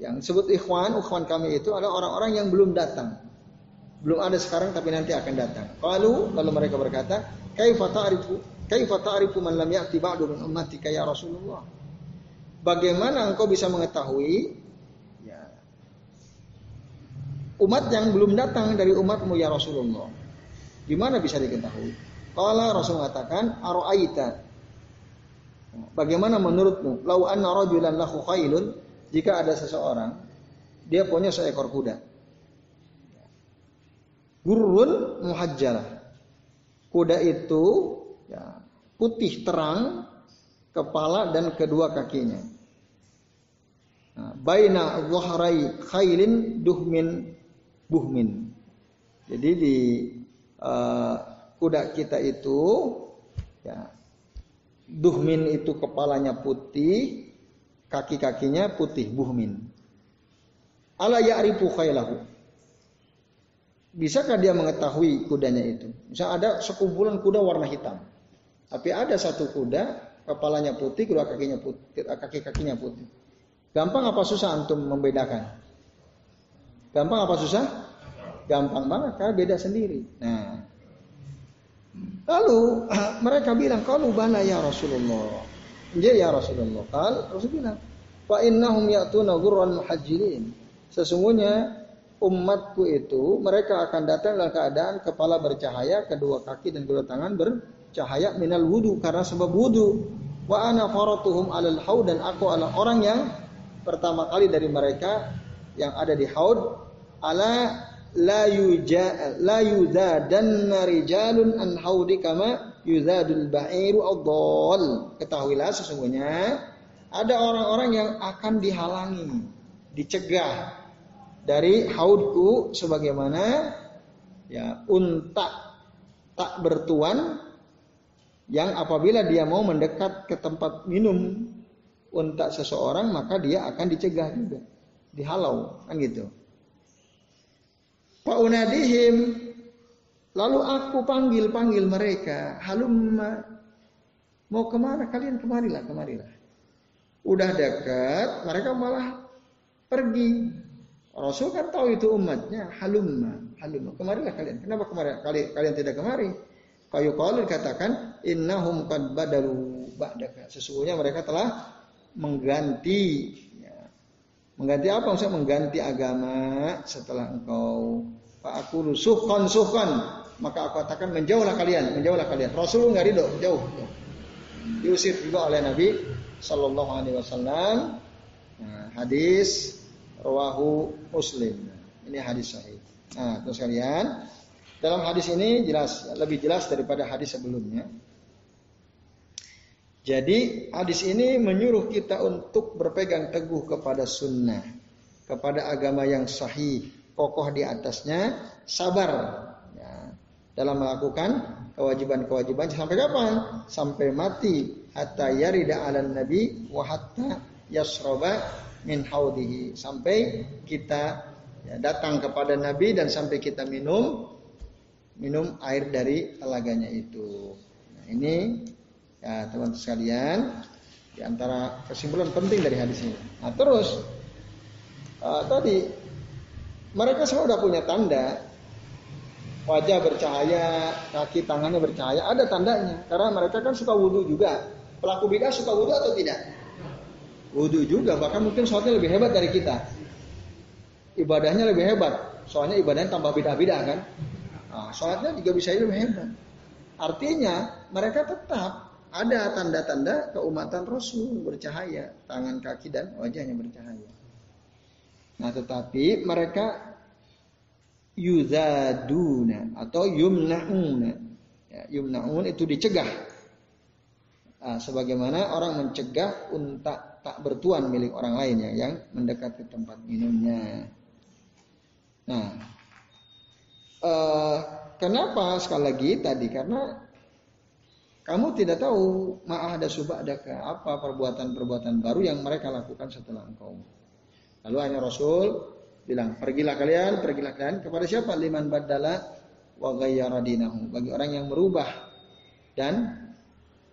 Yang disebut ikhwan, ikhwan kami itu adalah orang-orang yang belum datang. Belum ada sekarang tapi nanti akan datang. Lalu lalu mereka berkata, "Kaifa ta'rifu Kaifa ta'rifu man lam ya'ti ba'du min ummatika ya Rasulullah? Bagaimana engkau bisa mengetahui ya, umat yang belum datang dari umatmu ya Rasulullah? Gimana bisa diketahui? Kalau Rasul mengatakan, "Ara'aita" Bagaimana menurutmu? Lau anna rajulan lahu khailun, jika ada seseorang dia punya seekor kuda. Gurun muhajjalah. Kuda itu ya, putih terang kepala dan kedua kakinya. Nah, baina dhahrai khailin duhmin buhmin. Jadi di uh, kuda kita itu ya duhmin itu kepalanya putih, kaki-kakinya putih buhmin. Ala ya'rifu khailahu. Bisakah dia mengetahui kudanya itu? Misal ada sekumpulan kuda warna hitam. Tapi ada satu kuda, kepalanya putih, kedua kakinya putih, kaki kakinya putih. Gampang apa susah antum membedakan? Gampang apa susah? Gampang banget karena beda sendiri. Nah, lalu mereka bilang kalau bala ya Rasulullah. Ya ya Rasulullah. Kal Rasul bilang, fa innahum ya'tuna ghurran muhajjirin. Sesungguhnya umatku itu mereka akan datang dalam keadaan kepala bercahaya, kedua kaki dan kedua tangan bercahaya minal wudu karena sebab wudu. Wa ana faratuhum alal haud dan aku adalah orang yang pertama kali dari mereka yang ada di haud ala la yuja la yuzadanna rijalun an haudi kama yuzadul ba'iru ad Ketahuilah sesungguhnya ada orang-orang yang akan dihalangi, dicegah dari haudku sebagaimana ya unta tak bertuan yang apabila dia mau mendekat ke tempat minum unta seseorang maka dia akan dicegah juga, dihalau kan gitu. Fa'unadihim lalu aku panggil-panggil mereka, halumma mau ke mana kalian kemarilah kemarilah. Udah dekat, mereka malah pergi. Rasul kan tahu itu umatnya, halumma, halumma. Kemarilah kalian. Kenapa kemarin kalian, kalian tidak kemari? Kayu kalau dikatakan innahum qad badalu ba'daka. Sesungguhnya mereka telah mengganti ya. mengganti apa maksudnya mengganti agama setelah engkau Pak aku suhkan suhkan maka aku katakan menjauhlah kalian menjauhlah kalian Rasul nggak ridho jauh diusir juga oleh Nabi Shallallahu Alaihi Wasallam nah, hadis rawahu Muslim. Ini hadis sahih. Nah terus kalian dalam hadis ini jelas lebih jelas daripada hadis sebelumnya. Jadi hadis ini menyuruh kita untuk berpegang teguh kepada sunnah, kepada agama yang sahih, kokoh di atasnya, sabar. Ya, dalam melakukan kewajiban-kewajiban sampai kapan? Sampai mati. Hatta yarida ala nabi wa hatta yasroba min haudihi sampai kita ya, datang kepada nabi dan sampai kita minum minum air dari telaganya itu. Nah, ini Ya, teman-teman sekalian, di antara kesimpulan penting dari hadis ini. Nah, terus uh, tadi mereka semua sudah punya tanda wajah bercahaya, kaki tangannya bercahaya, ada tandanya. Karena mereka kan suka wudhu juga. Pelaku bidah suka wudhu atau tidak? Wudhu juga, bahkan mungkin sholatnya lebih hebat dari kita. Ibadahnya lebih hebat, soalnya ibadahnya tambah bidah-bidah kan. Nah, sholatnya juga bisa lebih hebat. Artinya mereka tetap ada tanda-tanda keumatan Rasul bercahaya, tangan kaki dan wajahnya bercahaya. Nah, tetapi mereka yuzaduna atau yumnauna. Ya, yumnaun itu dicegah. Nah, sebagaimana orang mencegah unta tak bertuan milik orang lainnya yang mendekat ke tempat minumnya. Nah, eh, kenapa sekali lagi tadi karena kamu tidak tahu ma'ah ada subadaka apa perbuatan-perbuatan baru yang mereka lakukan setelah engkau. Lalu hanya Rasul bilang, pergilah kalian, pergilah kalian kepada siapa? Liman badala wa ghayyara dinahu. Bagi orang yang merubah dan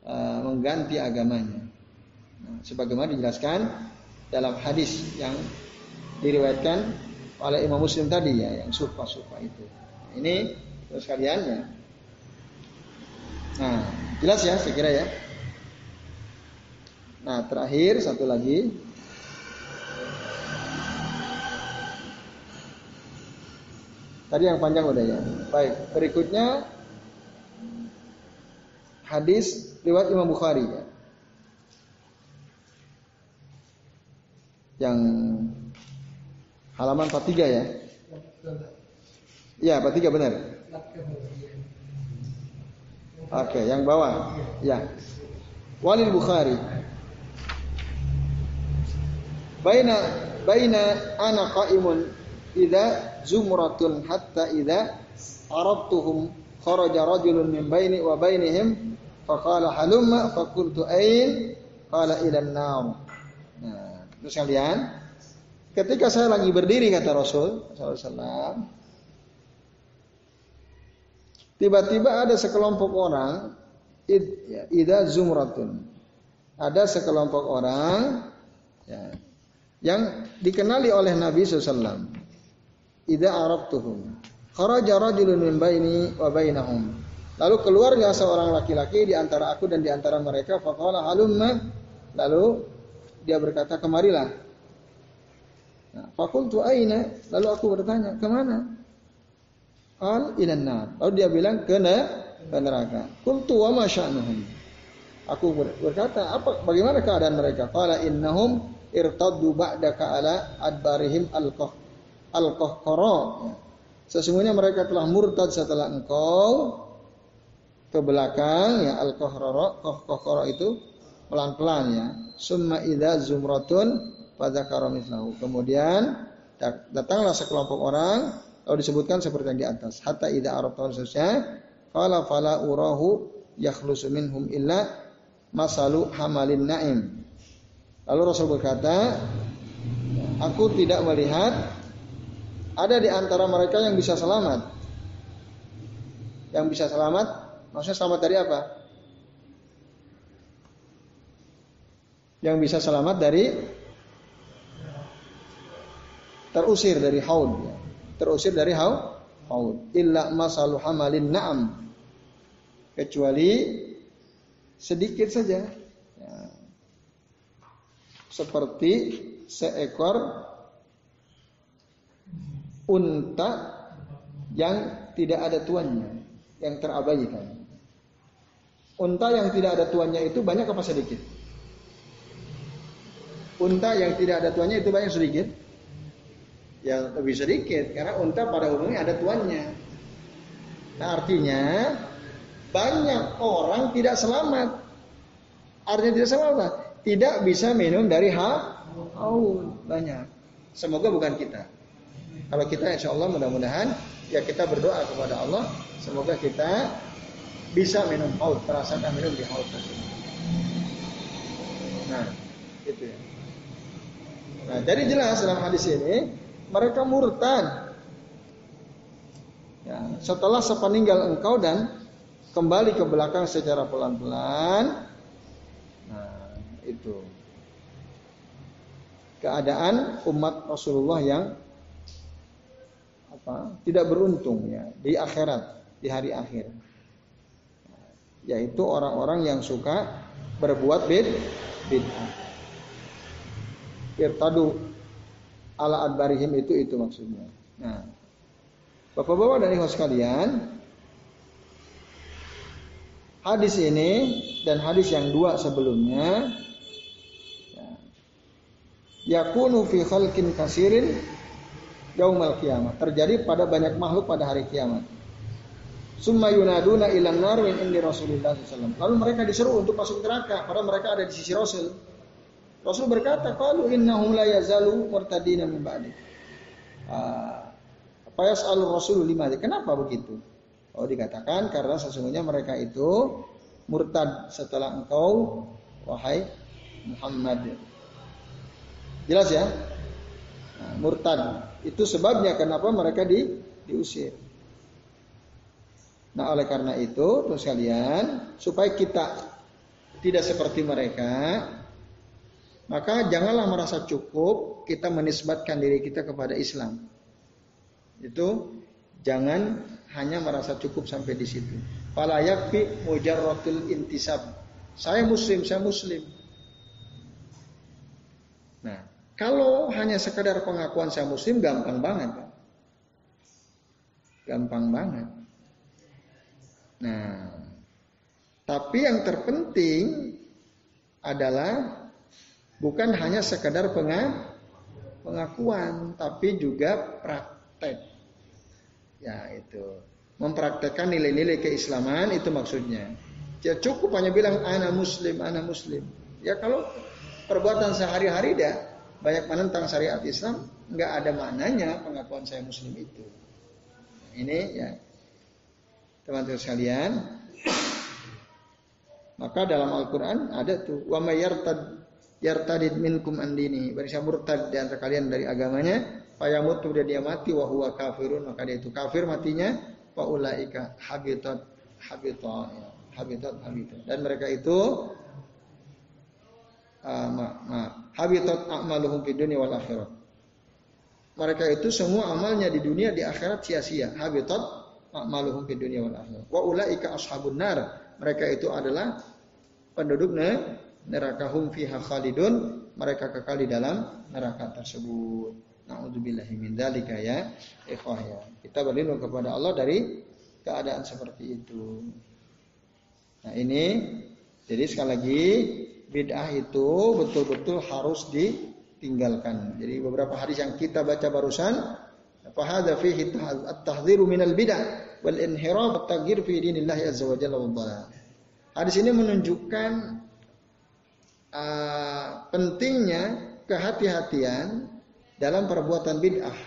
uh, mengganti agamanya. Nah, sebagaimana dijelaskan dalam hadis yang diriwayatkan oleh Imam Muslim tadi ya, yang sufa-sufa itu. Nah, ini terus kalian ya. Nah, Jelas ya saya kira ya. Nah terakhir satu lagi. Tadi yang panjang udah ya. Baik, berikutnya hadis riwayat Imam Bukhari ya. Yang halaman 43 ya. Iya, 43 benar. Oke, yang bawah. Ya. Walil Bukhari. Baina baina ana qaimun idza zumratun hatta idza arabtuhum kharaja rajulun min baini wa bainihim faqala halumma faqultu ain qala ila an-nar. Terus kalian ketika saya lagi berdiri kata Rasul wasallam Tiba-tiba ada sekelompok orang ya, ida zumratun. Ada sekelompok orang ya, yang dikenali oleh Nabi SAW. Ida Arab tuhum. Kharaja rajulun min baini wa bainahum. Lalu keluarnya seorang laki-laki di antara aku dan di antara mereka. Faqala halumma. Lalu dia berkata kemarilah. Nah, fakultu aina. Lalu aku bertanya ke mana? Al ilan Lalu dia bilang ke neraka. Kultu wa masya'nuhum. Aku berkata, apa bagaimana keadaan mereka? Qala innahum irtaddu ba'daka ala adbarihim al-qah al-qahqara. Sesungguhnya mereka telah murtad setelah engkau ke belakang ya al-qahqara qahqara itu pelan-pelan ya. Summa idza zumratun fadzakara mislahu. Kemudian datanglah sekelompok orang lalu disebutkan seperti yang di atas. Hatta idza arafta seterusnya qala fala urahu yakhlusu minhum illa masalu hamalin naim. Lalu Rasul berkata, aku tidak melihat ada di antara mereka yang bisa selamat. Yang bisa selamat, maksudnya selamat dari apa? Yang bisa selamat dari terusir dari haud. Terusir dari haud. haud. Illa masalu hamalin na'am. Kecuali sedikit saja seperti seekor unta yang tidak ada tuannya, yang terabaikan. Unta yang tidak ada tuannya itu banyak apa sedikit? Unta yang tidak ada tuannya itu banyak sedikit? Yang lebih sedikit karena unta pada umumnya ada tuannya. Nah, artinya banyak orang tidak selamat. Artinya tidak selamat tidak bisa minum dari haul banyak. Semoga bukan kita. Kalau kita insya Allah mudah-mudahan ya kita berdoa kepada Allah semoga kita bisa minum haul, merasakan minum di haul tersebut. Nah, itu ya. Nah, jadi jelas dalam hadis ini mereka murtad. Ya, setelah sepeninggal engkau dan kembali ke belakang secara pelan-pelan. Itu. Keadaan umat Rasulullah yang apa tidak beruntung ya di akhirat di hari akhir. Yaitu orang-orang yang suka berbuat bid bid'ah irtadu ala adbarihim itu itu maksudnya nah Bapak-bapak dan ibu sekalian hadis ini dan hadis yang dua sebelumnya yakunu fi khalqin kasirin yaumal kiamat. Terjadi pada banyak makhluk pada hari kiamat. Summa yunaduna ilan nar min indi Rasulullah SAW. Lalu mereka disuruh untuk masuk neraka, padahal mereka ada di sisi Rasul. Rasul berkata, "Qalu innahum la yazalu murtadina min ba'di." Ah, apa yas'al Rasul lima Kenapa begitu? Oh dikatakan karena sesungguhnya mereka itu murtad setelah engkau wahai Muhammad Jelas ya? Nah, murtad. Itu sebabnya kenapa mereka di, diusir. Nah oleh karena itu terus kalian supaya kita tidak seperti mereka maka janganlah merasa cukup kita menisbatkan diri kita kepada Islam. Itu jangan hanya merasa cukup sampai di situ. Fala yakfi mujarratul intisab. Saya muslim, saya muslim. Nah, kalau hanya sekadar pengakuan saya muslim gampang banget. Kan? Gampang banget. Nah, tapi yang terpenting adalah bukan hanya sekadar pengakuan, tapi juga praktek. Ya itu, mempraktekkan nilai-nilai keislaman itu maksudnya. Ya cukup hanya bilang anak muslim, anak muslim. Ya kalau perbuatan sehari-hari dah banyak menentang syariat Islam, nggak ada maknanya pengakuan saya Muslim itu. Ini ya teman-teman sekalian. Maka dalam Al-Quran ada tuh wa yartad yartadid minkum andini. Bagi siapa murtad di antara kalian dari agamanya, payamut dia dia mati wa huwa kafirun maka dia itu kafir matinya wa ulaika habitat habitat habitat habitat dan mereka itu ma, habitat a'maluhum fid dunya wal akhirah. Mereka itu semua amalnya di dunia di akhirat sia-sia. Habitat a'maluhum fid dunya wal akhirah. Wa ulaika ashabun nar. Mereka itu adalah penduduk neraka hum fiha khalidun. Mereka kekal di dalam neraka tersebut. Nauzubillahi min dzalika ya ikhwah ya. Kita berlindung kepada Allah dari keadaan seperti itu. Nah, ini jadi sekali lagi bid'ah itu betul-betul harus ditinggalkan. Jadi beberapa hadis yang kita baca barusan at-tahdhiru minal bid'ah wal inhiraf at-taghyir fi dinillah azza wa jalla wa Hadis ini menunjukkan uh, pentingnya kehati-hatian dalam perbuatan bid'ah.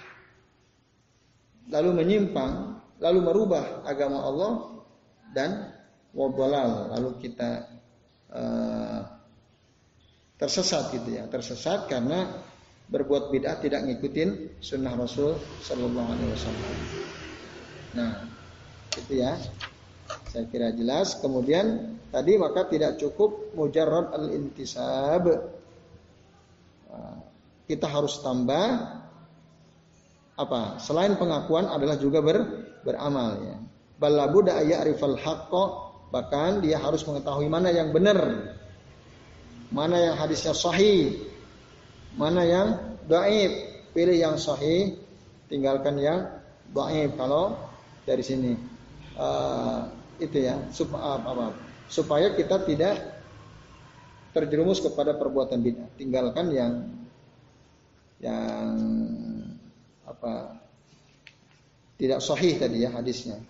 Lalu menyimpang, lalu merubah agama Allah dan wabalal. Lalu kita uh, tersesat gitu ya, tersesat karena berbuat bid'ah tidak ngikutin sunnah Rasul Shallallahu Alaihi Wasallam. Nah, itu ya. Saya kira jelas. Kemudian tadi maka tidak cukup mujarrad al-intisab. Nah, kita harus tambah apa? Selain pengakuan adalah juga ber, beramal ya. Balabu da'aya arifal haqqo bahkan dia harus mengetahui mana yang benar. Mana yang hadisnya sahih. Mana yang dhaif. Pilih yang sahih, tinggalkan yang dhaif kalau dari sini. Uh, itu ya, supaya apa, apa, supaya kita tidak terjerumus kepada perbuatan bid'ah. Tinggalkan yang yang apa tidak sahih tadi ya hadisnya.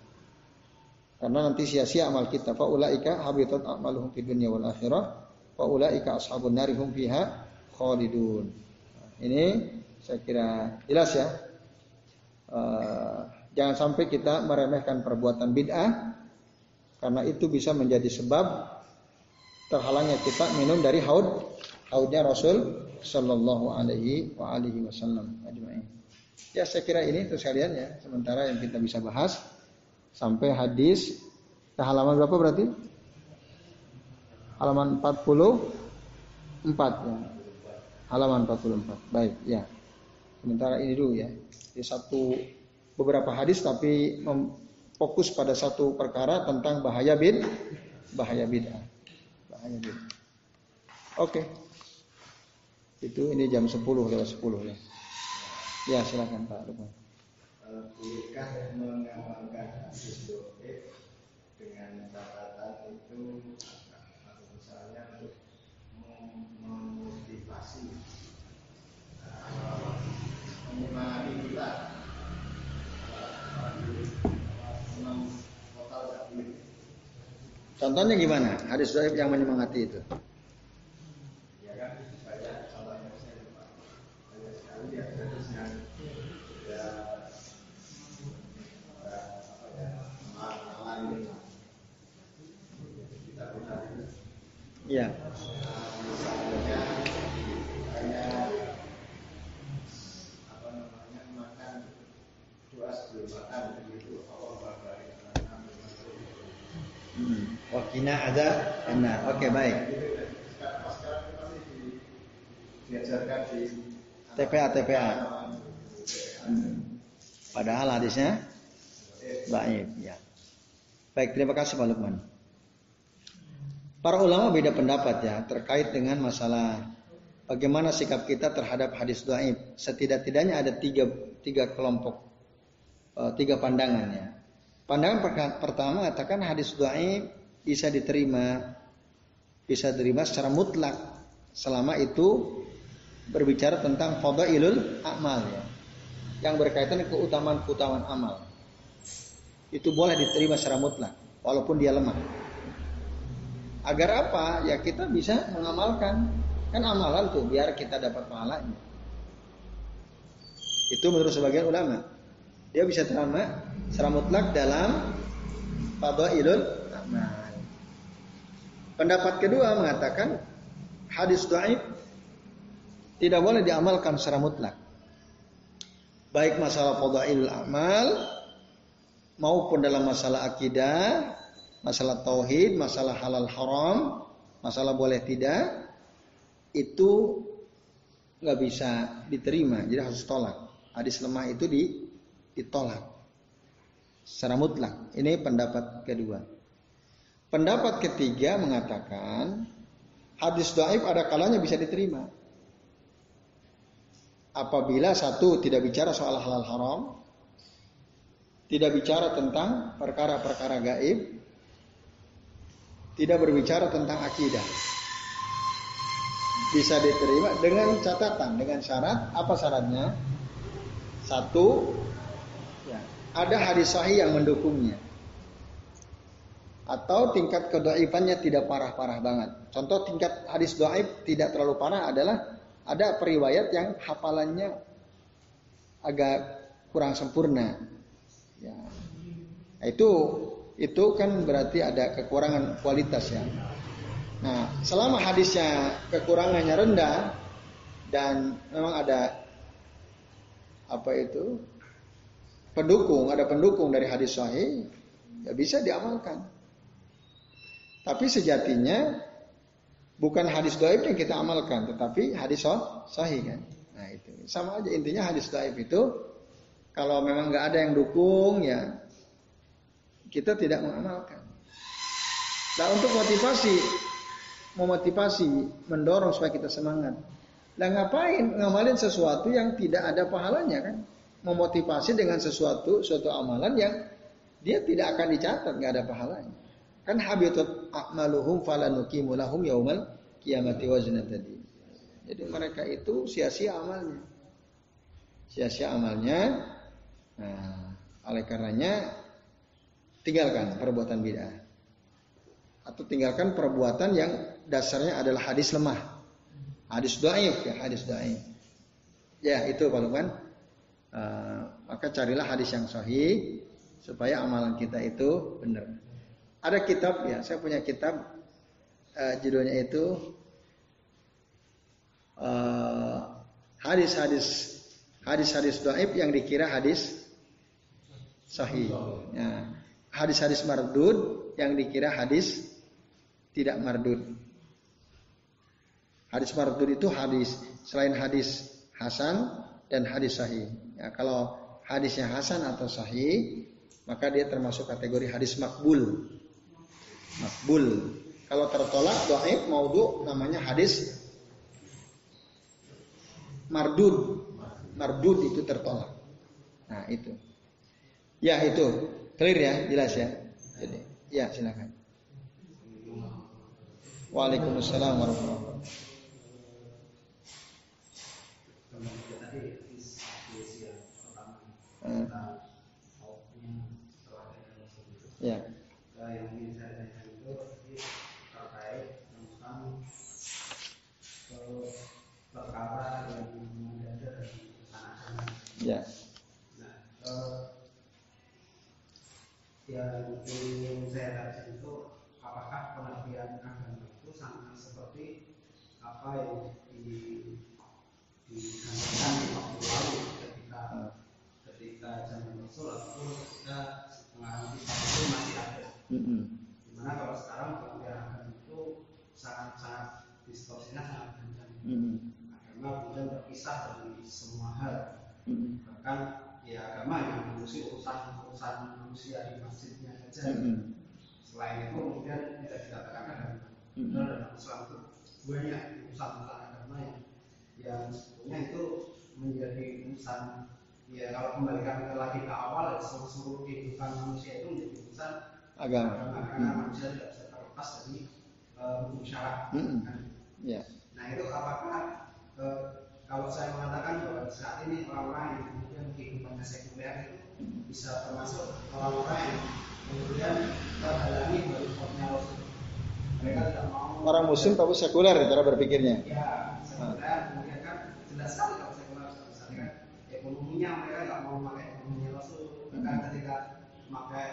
Karena nanti sia-sia amal kita. Faulaika habitat a'maluhum fid dunya wal akhirah. Faulaika ashabun nari hum fiha khalidun. Ini saya kira jelas ya. Uh, jangan sampai kita meremehkan perbuatan bid'ah karena itu bisa menjadi sebab terhalangnya kita minum dari haud haudnya Rasul Shallallahu Alaihi wa alihi Wasallam Ya saya kira ini untuk sekalian ya sementara yang kita bisa bahas sampai hadis ke halaman berapa berarti? Halaman 44 ya. Halaman 44. Baik ya. Sementara ini dulu ya. Di satu beberapa hadis tapi fokus pada satu perkara tentang bahaya bid bahaya bid'ah. Bahaya bid'ah. Oke. Itu ini jam 10 lewat 10 ya. Ya silakan Pak Lukman. Bolehkah mengamalkan hadis doa dengan catatan itu atau misalnya untuk memotivasi menyemangati kita Contohnya gimana? Hadis doa yang menyemangati itu. Iya. Hmm. Wakina ada benar. Oke baik. TPA TPA. Hmm. Padahal hadisnya baik ya. Baik terima kasih Pak Lukman. Para ulama beda pendapat ya terkait dengan masalah bagaimana sikap kita terhadap hadis dhaif. Setidak-tidaknya ada tiga, tiga kelompok, uh, tiga pandangan ya. Pandangan pertama mengatakan hadis dhaif bisa diterima, bisa diterima secara mutlak selama itu berbicara tentang fadailul amal ya. Yang berkaitan dengan keutamaan-keutamaan amal. Itu boleh diterima secara mutlak walaupun dia lemah. Agar apa? Ya kita bisa mengamalkan. Kan amalan tuh biar kita dapat pahalanya. Itu menurut sebagian ulama. Dia bisa terima secara mutlak dalam fadailul amal. Pendapat kedua mengatakan hadis dhaif tidak boleh diamalkan secara mutlak. Baik masalah fadailul amal maupun dalam masalah akidah masalah tauhid, masalah halal haram, masalah boleh tidak, itu nggak bisa diterima, jadi harus tolak. Hadis lemah itu di, ditolak secara mutlak. Ini pendapat kedua. Pendapat ketiga mengatakan hadis doaib ada kalanya bisa diterima. Apabila satu tidak bicara soal halal haram, tidak bicara tentang perkara-perkara gaib, tidak berbicara tentang akidah bisa diterima dengan catatan, dengan syarat. Apa syaratnya? Satu, ya, ada hadis sahih yang mendukungnya. Atau tingkat kedaifannya tidak parah-parah banget. Contoh tingkat hadis doaib tidak terlalu parah adalah ada periwayat yang hafalannya agak kurang sempurna. Ya. Itu itu kan berarti ada kekurangan kualitas ya. Nah, selama hadisnya kekurangannya rendah dan memang ada apa itu pendukung, ada pendukung dari hadis sahih, ya bisa diamalkan. Tapi sejatinya bukan hadis doib yang kita amalkan, tetapi hadis sahih kan. Nah itu sama aja intinya hadis doib itu kalau memang nggak ada yang dukung ya kita tidak mengamalkan. Nah untuk motivasi memotivasi, mendorong supaya kita semangat. Lah ngapain ngamalin sesuatu yang tidak ada pahalanya kan? Memotivasi dengan sesuatu suatu amalan yang dia tidak akan dicatat, nggak ada pahalanya. Kan habitat a'maluhum falanuqimu lahum yaumal kiamati wazna tadi. Jadi mereka itu sia-sia amalnya. Sia-sia amalnya. Nah, oleh karenanya tinggalkan perbuatan bid'ah atau tinggalkan perbuatan yang dasarnya adalah hadis lemah. Hadis dhaif ya, hadis dhaif. Ya, itu Pak Lukman. Uh, maka carilah hadis yang sahih supaya amalan kita itu benar. Ada kitab ya, saya punya kitab uh, judulnya itu uh, hadis-hadis hadis-hadis dhaif yang dikira hadis sahih. Ya. Hadis-hadis mardud yang dikira hadis tidak mardud. Hadis mardud itu hadis selain hadis hasan dan hadis sahih. Ya, kalau hadisnya hasan atau sahih, maka dia termasuk kategori hadis makbul. Makbul. Kalau tertolak dhaif maudhu namanya hadis mardud. Mardud itu tertolak. Nah, itu. Ya, itu. Clear ya, jelas ya. Jadi, ya silakan. Waalaikumsalam warahmatullahi wabarakatuh. Hmm. Ya. Yang ingin saya tanyakan itu terkait tentang perkara yang mendadak dari anak-anak. Ya. Nah, yang ingin saya tanyakan itu apakah pengertian agama itu sama seperti apa yang di digambarkan di waktu lalu ketika ketika zaman Rasul ataupun ketika pengaruh kita itu masih ada. Mm-hmm. Di mana kalau sekarang pengertian itu sangat-sangat distorsinya sangat kencang. Mm-hmm. Agama kemudian berpisah dari semua hal. Mm-hmm. Bahkan ya agama yang mengurusi urusan urusan manusia di masjidnya saja. Mm-hmm. Selain itu kemudian tidak dikatakan agama. Mm-hmm. dalam Islam itu banyak urusan-urusan agama yang yang sebetulnya itu menjadi urusan ya kalau kembalikan ke lagi ke awal ya, seluruh, kehidupan manusia itu menjadi urusan agama karena hmm. manusia tidak bisa terlepas dari uh, hukum syarat hmm. kan? yeah. nah itu apakah uh, kalau saya mengatakan bahwa saat ini orang-orang yang kemudian kehidupannya sekuler itu bisa termasuk orang-orang yang kemudian terhalangi dari hukumnya Rasul mereka tidak mau orang muslim tapi sekuler cara berpikirnya ya sekuler nah. kemudian kan jelas sekali kalau ekonominya mereka nggak mau pakai ekonominya Rasul bahkan hmm. ketika pakai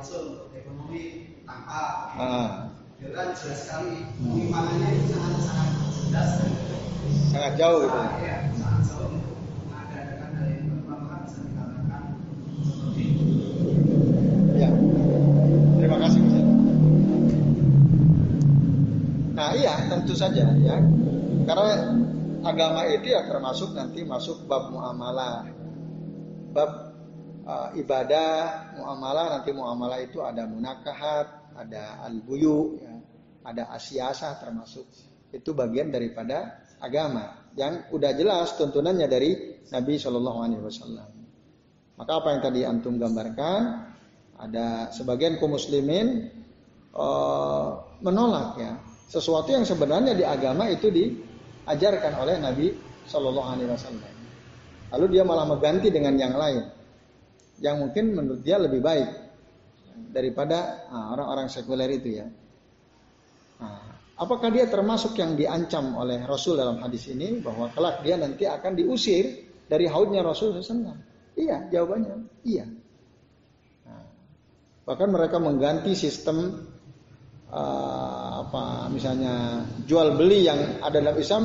untuk ekonomi tanpa ah. itu kan jelas sekali penyimpanan itu sangat sangat jelas sangat jauh gitu. Ah, ya sangat jauh mengadakan dari pertama bisa dikatakan seperti itu. Ya terima kasih Mas. Nah iya tentu saja ya. Karena agama itu ya termasuk nanti masuk bab muamalah. Bab uh, ibadah, muamalah nanti muamalah itu ada munakahat, ada al-buyu, ya, ada asyasah termasuk. Itu bagian daripada agama yang udah jelas tuntunannya dari Nabi Shallallahu Alaihi Wasallam. Maka apa yang tadi antum gambarkan, ada sebagian kaum muslimin uh, menolak ya sesuatu yang sebenarnya di agama itu diajarkan oleh Nabi Shallallahu Alaihi Wasallam. Lalu dia malah mengganti dengan yang lain, yang mungkin menurut dia lebih baik daripada ah, orang-orang nah, sekuler itu ya. Nah, apakah dia termasuk yang diancam oleh Rasul dalam hadis ini bahwa kelak dia nanti akan diusir dari haudnya Rasul SAW? Iya, jawabannya iya. Nah, bahkan mereka mengganti sistem uh, apa misalnya jual beli yang ada dalam Islam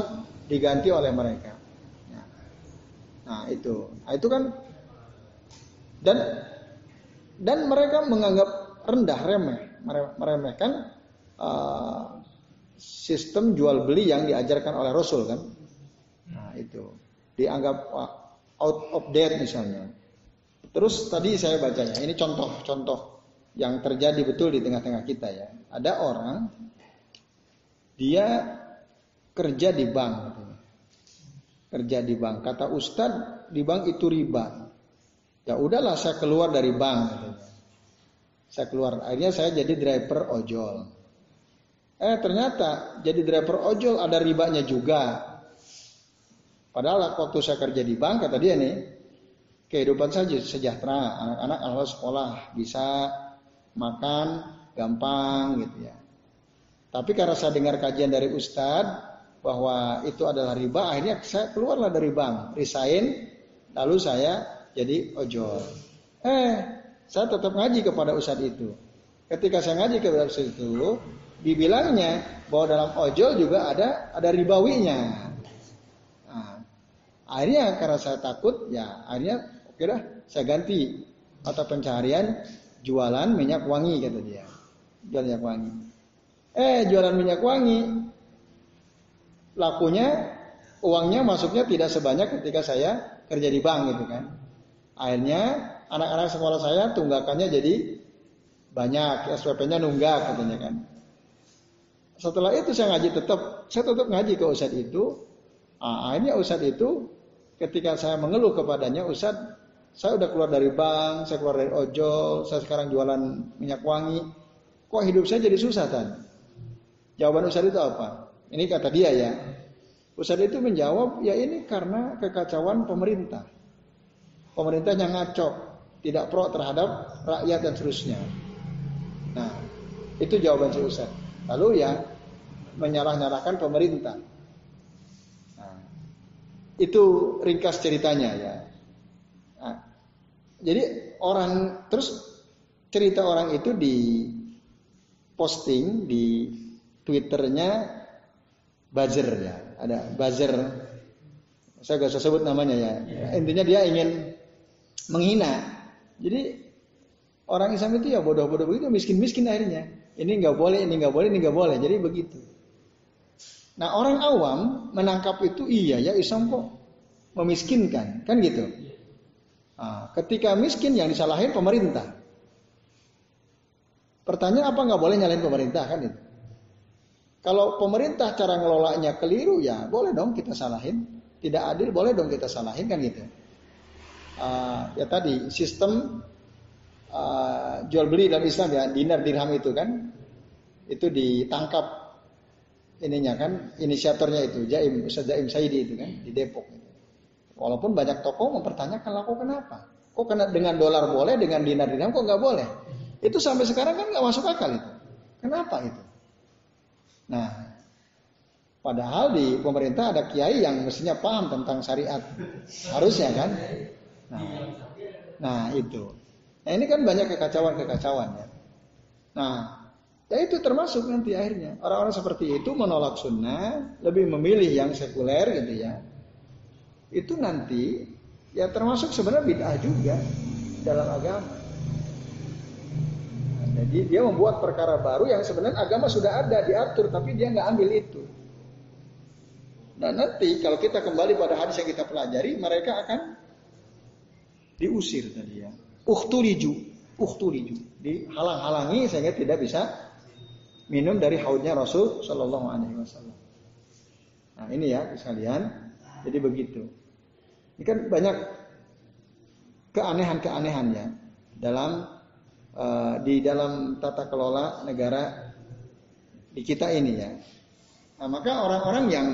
diganti oleh mereka. Nah, nah itu, nah, itu kan dan dan mereka menganggap rendah remeh meremehkan uh, sistem jual beli yang diajarkan oleh Rasul kan. Nah itu dianggap uh, out of date misalnya. Terus tadi saya bacanya, ini contoh-contoh yang terjadi betul di tengah-tengah kita ya. Ada orang dia kerja di bank Kerja di bank. Kata Ustadz di bank itu riba. Ya udahlah saya keluar dari bank Saya keluar. Akhirnya saya jadi driver ojol. Eh ternyata jadi driver ojol ada ribanya juga. Padahal waktu saya kerja di bank kata dia nih kehidupan saja sejahtera, anak-anak alhamdulillah sekolah bisa makan gampang gitu ya. Tapi karena saya dengar kajian dari Ustadz bahwa itu adalah riba, akhirnya saya keluarlah dari bank, resign, lalu saya jadi ojol. Eh, saya tetap ngaji kepada Ustadz itu. Ketika saya ngaji kepada Ustadz itu, dibilangnya bahwa dalam ojol juga ada ada ribawinya. Nah, akhirnya karena saya takut, ya akhirnya oke dah, saya ganti mata pencaharian jualan minyak wangi kata dia. Jualan minyak wangi. Eh jualan minyak wangi lakunya uangnya masuknya tidak sebanyak ketika saya kerja di bank gitu kan. Akhirnya anak-anak sekolah saya tunggakannya jadi banyak, SPP-nya nunggak katanya kan. Setelah itu saya ngaji tetap, saya tetap ngaji ke Ustadz itu. Nah, akhirnya Ustadz itu ketika saya mengeluh kepadanya, Ustadz saya udah keluar dari bank, saya keluar dari ojol, saya sekarang jualan minyak wangi. Kok hidup saya jadi susah kan? Jawaban Ustadz itu apa? Ini kata dia ya. Ustadz itu menjawab, ya ini karena kekacauan pemerintah. Pemerintah yang ngaco, tidak pro terhadap rakyat dan seterusnya. Nah, itu jawaban si Ustadz. Lalu ya menyalah-nyalahkan pemerintah. Nah, itu ringkas ceritanya ya. Jadi orang terus cerita orang itu di posting di twitternya buzzer ya, ada buzzer. Saya gak usah sebut namanya ya. Intinya dia ingin menghina. Jadi orang Islam itu ya bodoh-bodoh begitu, miskin-miskin akhirnya. Ini nggak boleh, ini nggak boleh, ini nggak boleh. Jadi begitu. Nah orang awam menangkap itu iya ya Islam kok memiskinkan, kan gitu. Nah, ketika miskin yang disalahin pemerintah. Pertanyaan apa nggak boleh nyalain pemerintah kan itu? Kalau pemerintah cara ngelolanya keliru ya boleh dong kita salahin. Tidak adil boleh dong kita salahin kan gitu. Uh, ya tadi sistem uh, jual beli dalam Islam ya dinar dirham itu kan itu ditangkap ininya kan inisiatornya itu Jaim Ustaz Jaim Saidi itu kan di Depok. Walaupun banyak toko mempertanyakan lah kok kenapa? Kok kena dengan dolar boleh, dengan dinar dirham kok nggak boleh? Itu sampai sekarang kan nggak masuk akal itu. Kenapa itu? Nah, padahal di pemerintah ada kiai yang mestinya paham tentang syariat, harusnya kan? Nah, nah itu. Nah ini kan banyak kekacauan-kekacauan ya. Nah, ya itu termasuk nanti akhirnya orang-orang seperti itu menolak sunnah, lebih memilih yang sekuler gitu ya itu nanti ya termasuk sebenarnya bid'ah juga dalam agama. Nah, jadi dia membuat perkara baru yang sebenarnya agama sudah ada diatur tapi dia nggak ambil itu. Nah nanti kalau kita kembali pada hadis yang kita pelajari, mereka akan diusir tadi ya. Uhtuliju, uhtuliju, dihalang-halangi sehingga tidak bisa minum dari haudnya Rasul Shallallahu Alaihi Wasallam. Nah ini ya sekalian, jadi begitu. Ini kan banyak keanehan-keanehan ya dalam uh, di dalam tata kelola negara di kita ini ya. Nah, maka orang-orang yang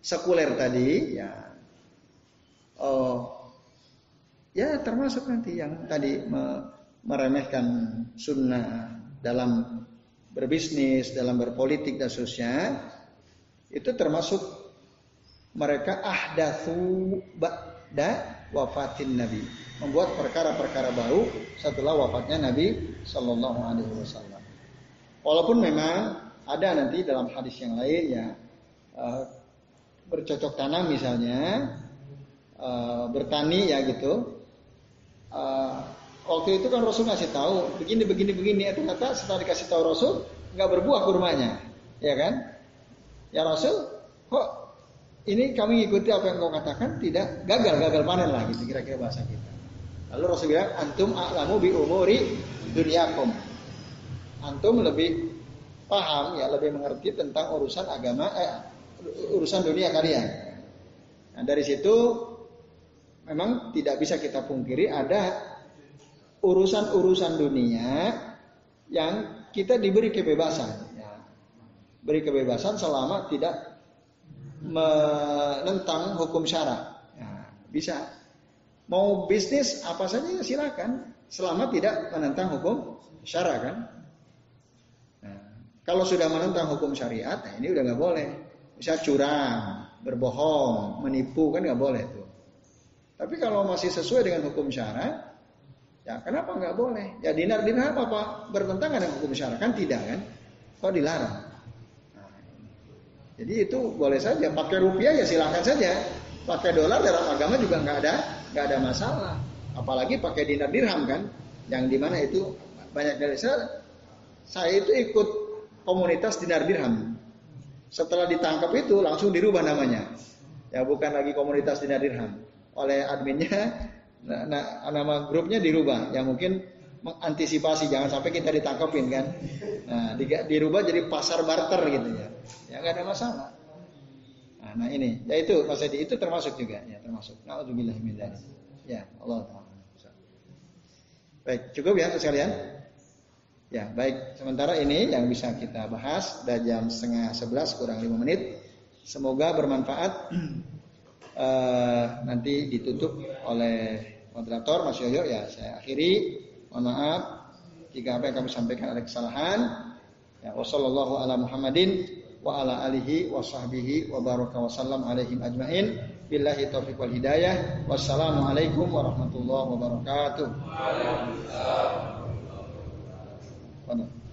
sekuler tadi ya oh ya termasuk nanti yang tadi me, meremehkan sunnah dalam berbisnis, dalam berpolitik dan seterusnya itu termasuk mereka ahdatsu ba'da wafatin Nabi, membuat perkara-perkara baru setelah wafatnya Nabi Shallallahu Alaihi Wasallam. Walaupun memang ada nanti dalam hadis yang lain ya uh, bercocok tanam misalnya, uh, bertani ya gitu. Uh, waktu itu kan Rasul ngasih tahu begini begini begini, ternyata setelah dikasih tahu Rasul nggak berbuah kurmanya, ya kan? Ya Rasul, kok ini kami ikuti apa yang kau katakan tidak gagal gagal panen lah gitu kira-kira bahasa kita. Lalu Rasul bilang antum a'lamu bi umuri dunyakum. Antum lebih paham ya lebih mengerti tentang urusan agama eh, urusan dunia kalian. Nah, dari situ memang tidak bisa kita pungkiri ada urusan-urusan dunia yang kita diberi kebebasan. Ya. Beri kebebasan selama tidak menentang hukum syara. Ya, bisa. Mau bisnis apa saja ya silakan, selama tidak menentang hukum syara kan. Nah, kalau sudah menentang hukum syariat, nah ini udah nggak boleh. Bisa curang, berbohong, menipu kan nggak boleh tuh. Tapi kalau masih sesuai dengan hukum syara, ya kenapa nggak boleh? Ya dinar dinar apa, apa bertentangan dengan hukum syara kan tidak kan? Kok dilarang? Nah, jadi itu boleh saja. Pakai rupiah ya silahkan saja. Pakai dolar dalam agama juga nggak ada nggak ada masalah. Apalagi pakai dinar dirham kan, yang di mana itu banyak dari saya. Saya itu ikut komunitas dinar dirham. Setelah ditangkap itu langsung dirubah namanya. Ya bukan lagi komunitas dinar dirham. Oleh adminnya nah, nah, nama grupnya dirubah. Ya mungkin mengantisipasi jangan sampai kita ditangkapin kan. Nah, dirubah jadi pasar barter gitu ya. Ya nggak ada masalah. Nah, nah ini, ya itu Mas Edi itu termasuk juga ya termasuk. Min Ya, Allah taala. Baik, cukup ya sekalian. Ya, baik. Sementara ini yang bisa kita bahas dan jam setengah sebelas kurang lima menit. Semoga bermanfaat. Uh, nanti ditutup oleh moderator Mas Yoyo ya. Saya akhiri. Mohon maaf jika apa yang kami sampaikan ada kesalahan. Ya, wasallallahu ala Muhammadin wa ala alihi wa sahbihi wa baraka wa sallam alaihim ajmain. Billahi taufiq wal hidayah. Wassalamualaikum warahmatullahi wabarakatuh. Waalaikumsalam.